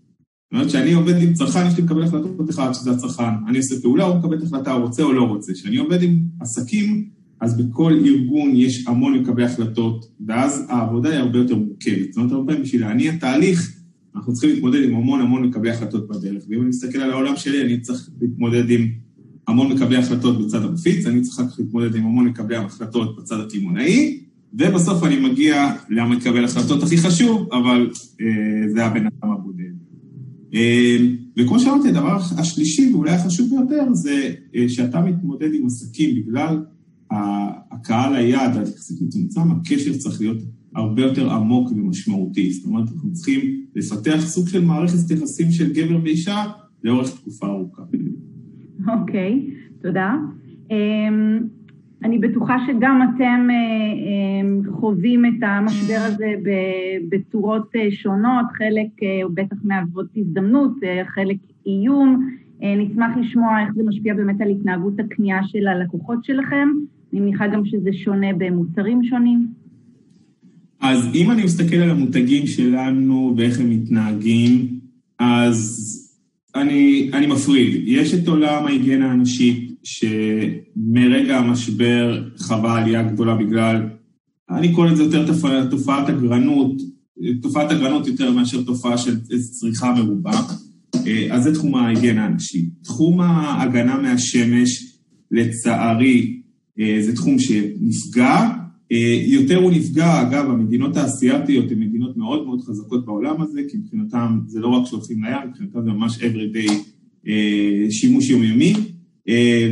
זאת אומרת, כשאני עובד עם צרכן, יש לי מקבל החלטות אחד, שזה הצרכן. אני עושה פעולה, הוא מקבל החלטה, רוצה או לא רוצה. כשאני עובד עם עסקים, אז בכל ארגון יש המון מקבלי החלטות, ואז העבודה היא הרבה יותר מורכבת. זאת אומרת, הרבה פעמים בשביל להניע תהליך, אנחנו צריכים להתמודד עם המון המון מקבלי החלטות בדרך. ואם אני מסתכל על העולם שלי, אני צריך להתמודד עם המון מקבלי החלטות בצד המפיץ, אני צריך להתמודד עם המון מקבלי החלטות בצד הקמעונאי, ובסוף אני מגיע למקבל החלטות הכי חשוב, אבל אה, זה הבן אדם הבודד. אה, וכמו שאמרתי, הדבר השלישי ואולי החשוב ביותר זה אה, שאתה מתמודד עם עסקים בגלל הקהל היעד, היחסית מצומצם, הקשר צריך להיות הרבה יותר עמוק ומשמעותי. זאת אומרת, אנחנו צריכים לפתח סוג של מערכת יחסים של גבר ואישה לאורך תקופה ארוכה. אוקיי, תודה. אמ, אני בטוחה שגם אתם אה, אמ, חווים את המשבר הזה בצורות אה, שונות, חלק אה, בטח מהוות הזדמנות, חלק איום. נשמח לשמוע איך זה משפיע באמת על התנהגות הקנייה של הלקוחות שלכם. אני מניחה גם שזה שונה במוצרים שונים. אז אם אני מסתכל על המותגים שלנו ואיך הם מתנהגים, אז אני, אני מפריד. יש את עולם ההיגיינה הנשית, שמרגע המשבר חווה עלייה גדולה בגלל, אני קורא לזה יותר תופע, תופעת הגרנות, תופעת הגרנות יותר מאשר תופעה של צריכה מרובה. אז זה תחום ההיגיינה הנשית. תחום ההגנה מהשמש, לצערי, זה תחום שנפגע, אה, יותר הוא נפגע, אגב, המדינות האסייתיות הן מדינות מאוד מאוד חזקות בעולם הזה, כי מבחינתם זה לא רק שהולכים לים, מבחינתם זה ממש everyday אה, שימוש יומיומי, אה,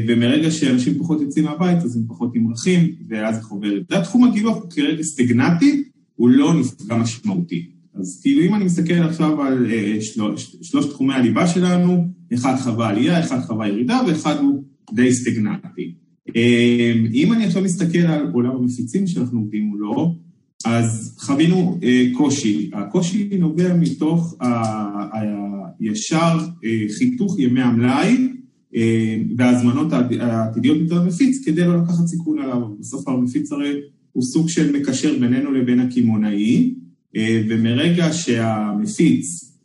ומרגע שאנשים פחות יוצאים מהבית, אז הם פחות נמרחים, ואז זה חובר. זה התחום הגילוח הוא כרגע סטגנטי, הוא לא נפגע משמעותי. אז כאילו אם אני מסתכל עכשיו על שלוש, שלוש תחומי הליבה שלנו, אחד חווה עלייה, אחד חווה ירידה, ואחד הוא די סטגנטי. אמ, אם אני עכשיו מסתכל על עולם המפיצים שאנחנו עובדים מולו, אז חווינו אה, קושי. הקושי נובע מתוך הישר אה, חיתוך ימי המלאי אה, וההזמנות העתידיות מצד המפיץ כדי לא לקחת סיכון עליו. בסוף המפיץ הרי הוא סוג של מקשר בינינו לבין הקמעונאי, ומרגע שהמפיץ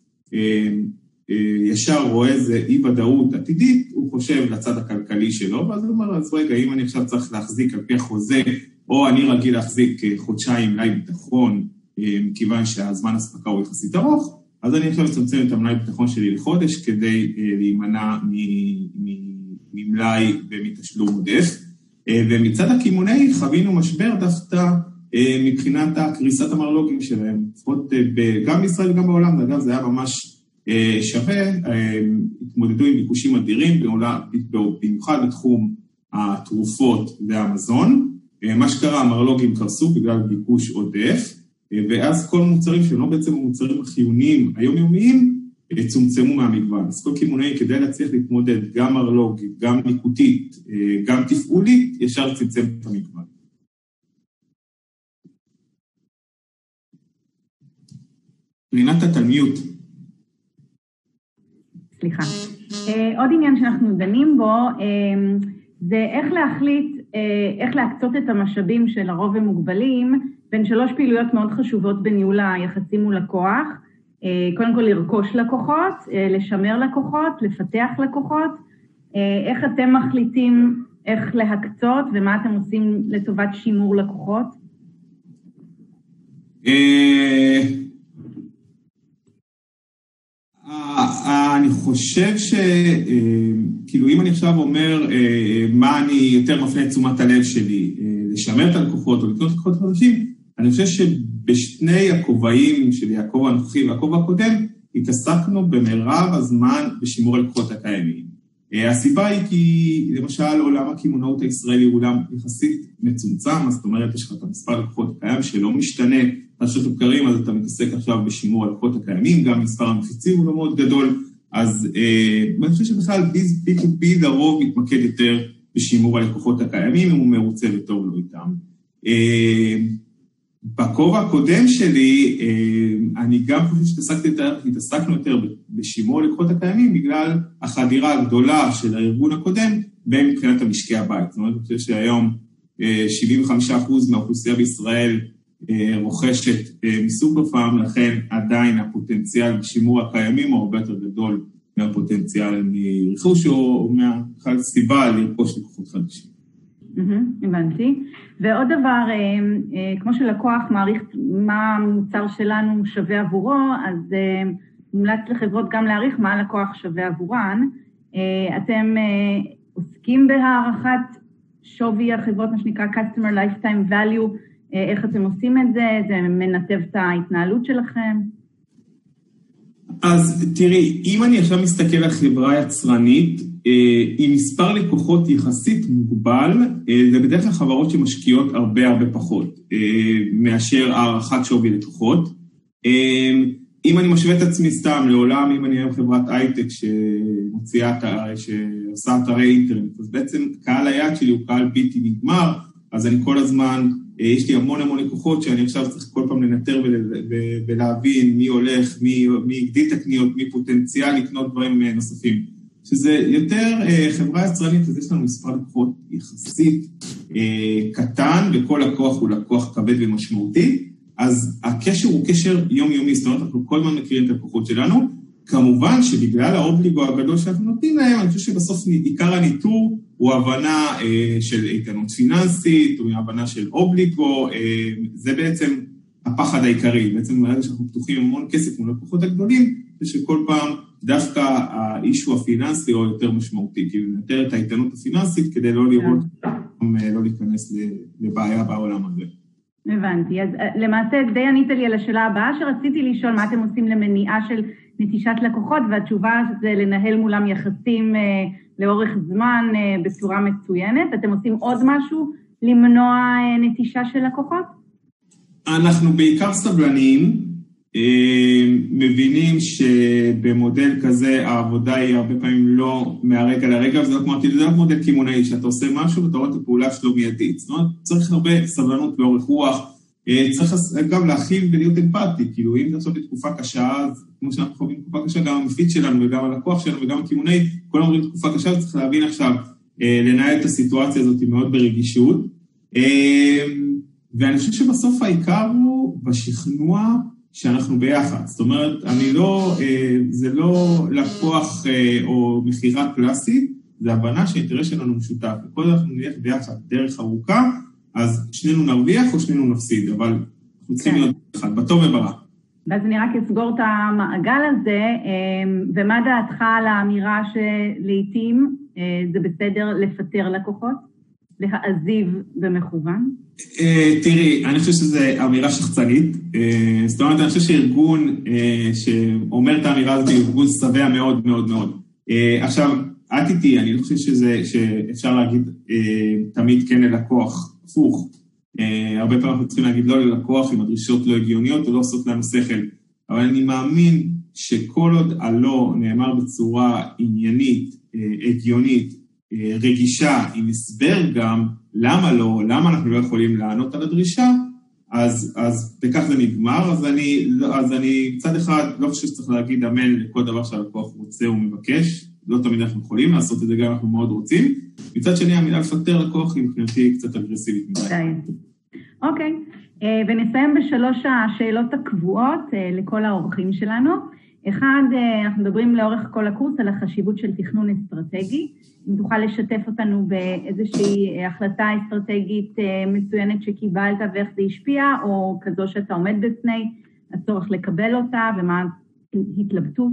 ישר רואה איזה אי-ודאות עתידית, הוא חושב לצד הכלכלי שלו, ואז הוא אומר, אז רגע, אם אני עכשיו צריך להחזיק על פי החוזה, או אני רגיל להחזיק אה, חודשיים מלאי ביטחון, אה, מכיוון שהזמן אספקה הוא יחסית ארוך, אז אני עכשיו מצמצם את המלאי ביטחון שלי לחודש כדי אה, להימנע ממלאי ומתשלום עודף. ומצד הקמעונאי חווינו משבר דווקא מבחינת קריסת המרלוגים שלהם, לפחות גם בישראל וגם בעולם, אגב, זה היה ממש אה, שווה, אה, התמודדו עם ביקושים אדירים, במיוחד בתחום התרופות והמזון. אה, מה שקרה, המרלוגים קרסו בגלל ביקוש עודף, ואז כל המוצרים שהם לא בעצם המוצרים החיוניים היומיומיים, צומצמו מהמגוון. אז כל קמעונאי כדי להצליח להתמודד גם מרלוגית, גם ניקותית, גם תפעולית, ישר צמצם את המגוון. רינת התלמיות. סליחה. אה, עוד עניין שאנחנו דנים בו, אה, זה איך להחליט, אה, איך להקצות את המשאבים שלרוב הם מוגבלים בין שלוש פעילויות מאוד חשובות בניהול היחסים מול לקוח. קודם כל לרכוש לקוחות, לשמר לקוחות, לפתח לקוחות. איך אתם מחליטים איך להקצות ומה אתם עושים לטובת שימור לקוחות? אני חושב ש... כאילו, אם אני עכשיו אומר מה אני יותר מפנה את תשומת הלב שלי, לשמר את הלקוחות או לקנות לקוחות חדשים, אני חושב שבשני הכובעים שלי, הכובע הנוכחי והכובע הקודם, התעסקנו במרב הזמן בשימור הלקוחות הקיימים. הסיבה היא כי למשל עולם הקמעונאות הישראלי הוא עולם יחסית מצומצם, זאת אומרת, יש לך את המספר הלקוחות הקיים שלא משתנה חדשות לבקרים, אז אתה מתעסק עכשיו בשימור הלקוחות הקיימים, גם מספר המפיצים הוא לא מאוד גדול, אז אני חושב שבכלל B2B לרוב מתמקד יותר בשימור הלקוחות הקיימים, אם הוא מרוצה וטוב לו איתם. בכובע הקודם שלי, אני גם חושב שהתעסקנו יותר בשימור הלקוחות הקיימים בגלל החדירה הגדולה של הארגון הקודם מבחינת המשקי הבית. זאת אומרת, אני חושב שהיום 75% מהאוכלוסייה בישראל רוכשת מסופר פארם, לכן עדיין הפוטנציאל בשימור הקיימים הוא הרבה יותר גדול מהפוטנציאל מרכוש או מהסיבה לרכוש לקוחות חדשים. הבנתי. ועוד דבר, כמו שלקוח מעריך מה המוצר שלנו שווה עבורו, אז מומלץ לחברות גם להעריך מה הלקוח שווה עבורן. אתם עוסקים בהערכת שווי החברות, מה שנקרא Customer Lifetime Value, איך אתם עושים את זה? זה מנתב את ההתנהלות שלכם? אז תראי, אם אני עכשיו מסתכל על חברה יצרנית, עם מספר לקוחות יחסית מוגבל, זה בדרך כלל חברות שמשקיעות הרבה הרבה פחות מאשר הערכת שווי לקוחות. אם אני משווה את עצמי סתם לעולם, אם אני היום חברת הייטק שמוציאה, שעושה אתרי אינטרנט, אז בעצם קהל היעד שלי הוא קהל בלתי נגמר, אז אני כל הזמן, יש לי המון המון לקוחות שאני עכשיו צריך כל פעם לנטר ולהבין מי הולך, מי הגדיל את הקניות, מי פוטנציאל לקנות דברים נוספים. שזה יותר חברה יצרנית, אז יש לנו מספר לקוחות יחסית קטן, וכל לקוח הוא לקוח כבד ומשמעותי, אז הקשר הוא קשר יומיומי, זאת אומרת, אנחנו כל הזמן מכירים את הלקוחות שלנו. כמובן שבגלל האובליגו הגדול שאנחנו נותנים להם, אני חושב שבסוף עיקר הניטור הוא הבנה של איתנות פיננסית, או הבנה של אובליגו, זה בעצם הפחד העיקרי. בעצם ברגע שאנחנו פתוחים המון כסף מול הלקוחות הגדולים, זה שכל פעם דווקא האישו הפיננסי הוא יותר משמעותי, כאילו יותר את האיתנות הפיננסית כדי לא לראות, לא להיכנס לבעיה בעולם הזה. הבנתי. אז למעשה די ענית לי על השאלה הבאה שרציתי לשאול, מה אתם עושים למניעה של נטישת לקוחות, והתשובה זה לנהל מולם יחסים לאורך זמן בצורה מצוינת. אתם עושים עוד משהו למנוע נטישה של לקוחות? אנחנו בעיקר סבלניים, מבינים שבמודל כזה העבודה היא הרבה פעמים לא מהרגע לרגע, וזה לא כמו, זה לא מודל כימונאי, שאתה עושה משהו ואתה רואה את הפעולה שלו מיידית. זאת אומרת, צריך הרבה סבלנות ואורך רוח, צריך גם להכיל ולהיות אמפתי, כאילו אם תעשות לתקופה קשה, אז כמו שאנחנו חווים תקופה קשה, גם המפיץ שלנו וגם הלקוח שלנו וגם הכימונאי, כולם אומרים תקופה קשה, וצריך להבין עכשיו, לנהל את הסיטואציה הזאת מאוד ברגישות. ואני חושב שבסוף העיקר הוא בשכנוע, שאנחנו ביחד. זאת אומרת, אני לא, זה לא לקוח או מכירה קלאסית, זה הבנה שהאינטרס שלנו משותף. וכל אנחנו נלך ביחד דרך ארוכה, אז שנינו נרוויח או שנינו נפסיד, אבל אנחנו צריכים להיות ביחד, בטוב וברע. ואז אני רק אסגור את המעגל הזה, ומה דעתך על האמירה שלעיתים זה בסדר לפטר לקוחות, להעזיב במכוון? תראי, אני חושב שזו אמירה שחצנית. זאת אומרת, אני חושב שארגון שאומר את האמירה הזאת, הוא ארגון שבע מאוד מאוד מאוד. עכשיו, את איתי, אני לא חושב שאפשר להגיד תמיד כן ללקוח, הפוך. הרבה פעמים אנחנו צריכים להגיד לא ללקוח אם הדרישות לא הגיוניות או לא עושות לנו שכל. אבל אני מאמין שכל עוד הלא נאמר בצורה עניינית, הגיונית, רגישה, עם הסבר גם, למה לא, למה אנחנו לא יכולים לענות על הדרישה, אז, אז בכך זה נגמר, אז אני, אז אני מצד אחד לא חושב שצריך להגיד אמן לכל דבר שהלקוח רוצה או מבקש, לא תמיד אנחנו יכולים לעשות את זה, גם אנחנו מאוד רוצים. מצד שני, המילה לפטר לקוח היא מבחינתי קצת אגרסיבית מדי. אוקיי, ונסיים בשלוש השאלות הקבועות לכל האורחים שלנו. אחד, אנחנו מדברים לאורך כל הקורס על החשיבות של תכנון אסטרטגי. אם תוכל לשתף אותנו באיזושהי החלטה אסטרטגית מצוינת שקיבלת ואיך זה השפיע, או כזו שאתה עומד בפני הצורך לקבל אותה ומה ההתלבטות?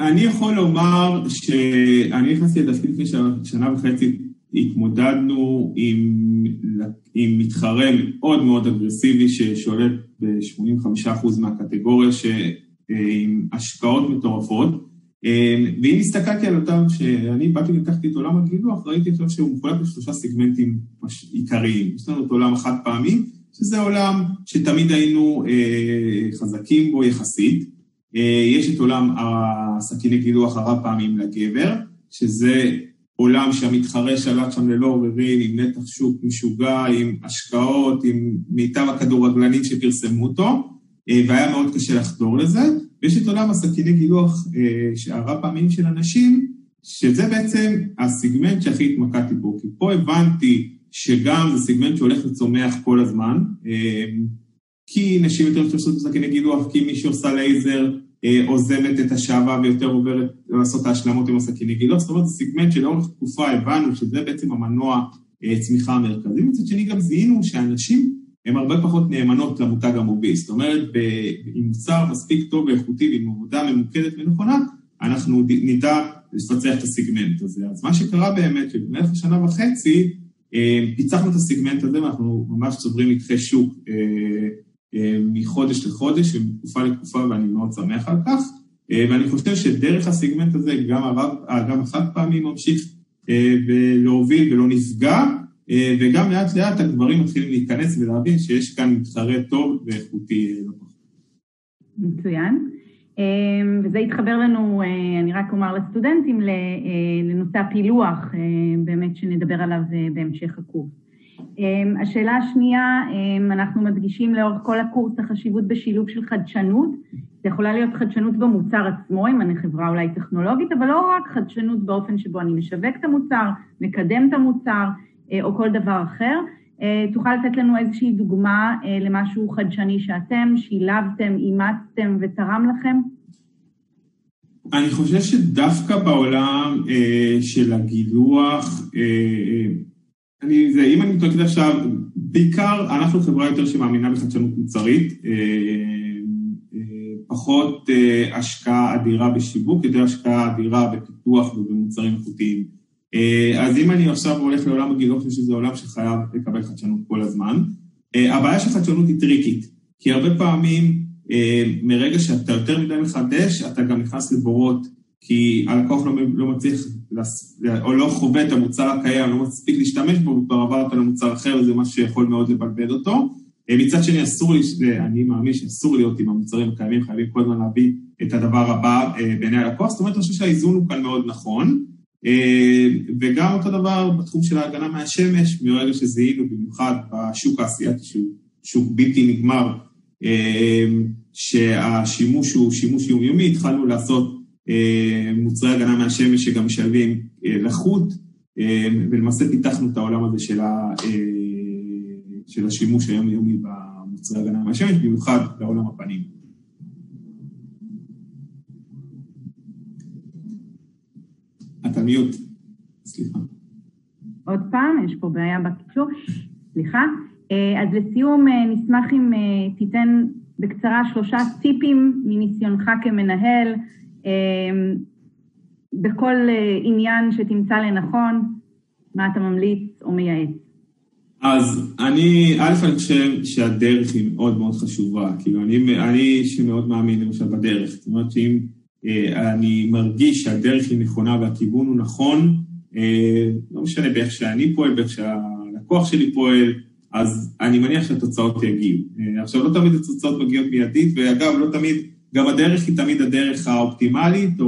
אני יכול לומר שאני נכנסתי לתפקיד לפני שנה וחצי, התמודדנו עם, עם מתחרה מאוד מאוד אגרסיבי ששולט ב-85% מהקטגוריה, ש, עם השקעות מטורפות. ואם הסתכלתי על אותם, שאני באתי ולקחתי את עולם הגילוח, ראיתי עכשיו שהוא מחולק לשלושה סגמנטים עיקריים. יש לנו את עולם החד פעמי, שזה עולם שתמיד היינו חזקים בו יחסית. יש את עולם הסכיני גילוח הרב פעמים לגבר, שזה עולם שהמתחרה שלט שם ללא עוררין, עם נתח שוק משוגע, עם השקעות, עם מיטב הכדורגלנים שפרסמו אותו, והיה מאוד קשה לחדור לזה. ויש את עולם הסכיני גילוח הרב פעמים של אנשים, שזה בעצם הסיגמנט שהכי התמקדתי בו, כי פה הבנתי שגם זה סיגמנט שהולך וצומח כל הזמן, כי נשים יותר משתמשות בסכיני גילוח, כי מי שעושה לייזר עוזבת את השעבה ויותר עוברת לעשות את ההשלמות עם הסכיני גילוח, זאת אומרת, זה סיגמנט שלאורך תקופה הבנו שזה בעצם המנוע צמיחה המרכזי, מצד שני גם זיהינו שאנשים הן הרבה פחות נאמנות למותג המוביל, זאת אומרת, עם מוצר מספיק טוב ואיכותי ועם עבודה ממוקדת ונכונה, אנחנו נדע לפצח את הסיגמנט הזה. אז מה שקרה באמת, שבמהלך השנה וחצי, פיצחנו את הסיגמנט הזה ואנחנו ממש צוברים נתחי שוק מחודש לחודש ומתקופה לתקופה ואני מאוד שמח על כך. ואני חושב שדרך הסיגמנט הזה גם, הרב, גם החד פעמי ממשיך להוביל ולא נפגע, וגם לאט לאט הגברים מתחילים להיכנס ולהבין שיש כאן מתחרה טוב ואיכותי לא פחות. מצוין. וזה יתחבר לנו, אני רק אומר לסטודנטים, לנושא הפילוח, באמת שנדבר עליו בהמשך הקורס. השאלה השנייה, אנחנו מדגישים לאורך כל הקורס החשיבות בשילוב של חדשנות. זה יכולה להיות חדשנות במוצר עצמו, אם אני חברה אולי טכנולוגית, אבל לא רק חדשנות באופן שבו אני משווק את המוצר, מקדם את המוצר, או כל דבר אחר. תוכל לתת לנו איזושהי דוגמה למשהו חדשני שאתם שילבתם, אימצתם ותרם לכם? אני חושב שדווקא בעולם של הגילוח, אני, זה, אם אני מתמקד עכשיו, בעיקר אנחנו חברה יותר שמאמינה בחדשנות מוצרית, פחות השקעה אדירה בשיווק, יותר השקעה אדירה בפיתוח ובמוצרים איכותיים. אז אם אני עכשיו הולך לעולם הגילוח, שזה עולם שחייב לקבל חדשנות כל הזמן, הבעיה של חדשנות היא טריקית, כי הרבה פעמים מרגע שאתה יותר מדי מחדש, אתה גם נכנס לבורות, כי הלקוח לא, לא מצליח, או לא חווה את המוצר הקיים, לא מספיק להשתמש בו, וכבר עברת למוצר אחר, וזה משהו שיכול מאוד לבלבל אותו. מצד שני, אסור לי, אני מאמין שאסור להיות עם המוצרים הקיימים, חייבים כל הזמן להביא את הדבר הבא בעיני הלקוח, זאת אומרת, אני חושב שהאיזון הוא כאן מאוד נכון. וגם אותו דבר בתחום של ההגנה מהשמש, מרגע שזיהינו במיוחד בשוק האסייתי, שהוא שוק בלתי נגמר, שהשימוש הוא שימוש יומיומי, התחלנו לעשות מוצרי הגנה מהשמש שגם משלבים לחות, ולמעשה פיתחנו את העולם הזה של, ה, של השימוש היומיומי במוצרי הגנה מהשמש, במיוחד לעולם הפנים. אתה מיוט, סליחה. עוד פעם, יש פה בעיה בקיצור, סליחה. אז לסיום, נשמח אם תיתן בקצרה שלושה טיפים מניסיונך כמנהל, בכל עניין שתמצא לנכון, מה אתה ממליץ או מייעץ. אז אני, א', אני חושב שהדרך היא מאוד מאוד חשובה, כאילו אני, אני איש מאוד מאמין למשל בדרך, זאת אומרת שאם אני מרגיש שהדרך היא נכונה והכיוון הוא נכון, לא משנה באיך שאני פועל, באיך שהלקוח שלי פועל, אז אני מניח שהתוצאות יגיעו. עכשיו, לא תמיד התוצאות מגיעות מיידית, ואגב, לא תמיד, גם הדרך היא תמיד הדרך האופטימלית, או,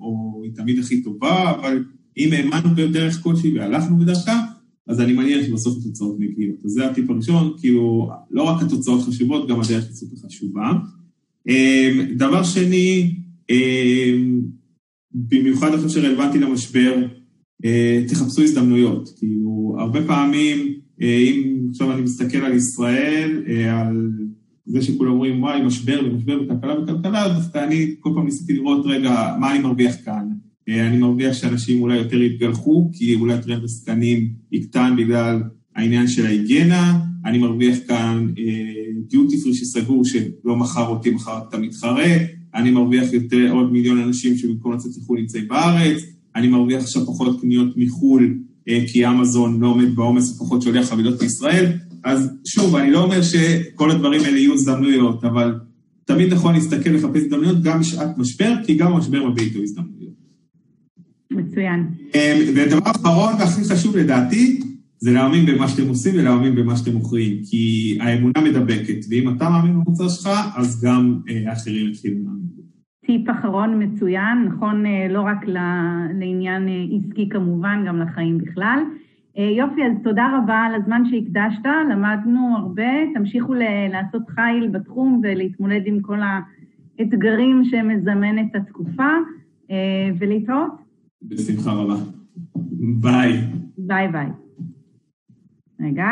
או היא תמיד הכי טובה, אבל אם האמנו בדרך כלשהי והלכנו בדרכה, אז אני מניח שבסוף התוצאות מגיעות. אז זה הטיפ הראשון, כאילו, לא רק התוצאות חשובות, גם הדרך היא סופר חשובה. דבר שני, במיוחד אחרי שרלוונטי למשבר, תחפשו הזדמנויות. כאילו, הרבה פעמים, אם עכשיו אני מסתכל על ישראל, על זה שכולם אומרים, וואי, משבר ומשבר וכלכלה וכלכלה, דווקא אני כל פעם ניסיתי לראות, רגע, מה אני מרוויח כאן? אני מרוויח שאנשים אולי יותר יתגלחו, כי אולי טרנד הסקנים יקטן בגלל העניין של ההיגיינה, אני מרוויח כאן דיוטי פרי שסגור, שלא מכר אותי, מכר את המתחרה, אני מרוויח יותר עוד מיליון אנשים שבמקום לצאת לחו"ל נמצאים בארץ, אני מרוויח עכשיו פחות קניות מחו"ל, כי אמזון לא עומד בעומס ופחות שולח חבילות לישראל, אז שוב, אני לא אומר שכל הדברים האלה יהיו הזדמנויות, אבל תמיד נכון להסתכל לחפש הזדמנויות גם בשעת משבר, כי גם המשבר מביא איתו הזדמנויות. מצוין. ודבר אחרון והכי חשוב לדעתי, זה להאמין במה שאתם עושים ולהאמין במה שאתם מוכרים, כי האמונה מדבקת, ואם אתה מאמין במוצר שלך, אז גם האחרים יתחילו להאמין. טיפ אחרון מצוין, נכון לא רק לעניין עסקי כמובן, גם לחיים בכלל. יופי, אז תודה רבה על הזמן שהקדשת, למדנו הרבה, תמשיכו לעשות חיל בתחום ולהתמודד עם כל האתגרים שמזמנת התקופה, ולהתראות. בשמחה רבה. ביי. ביי ביי. רגע.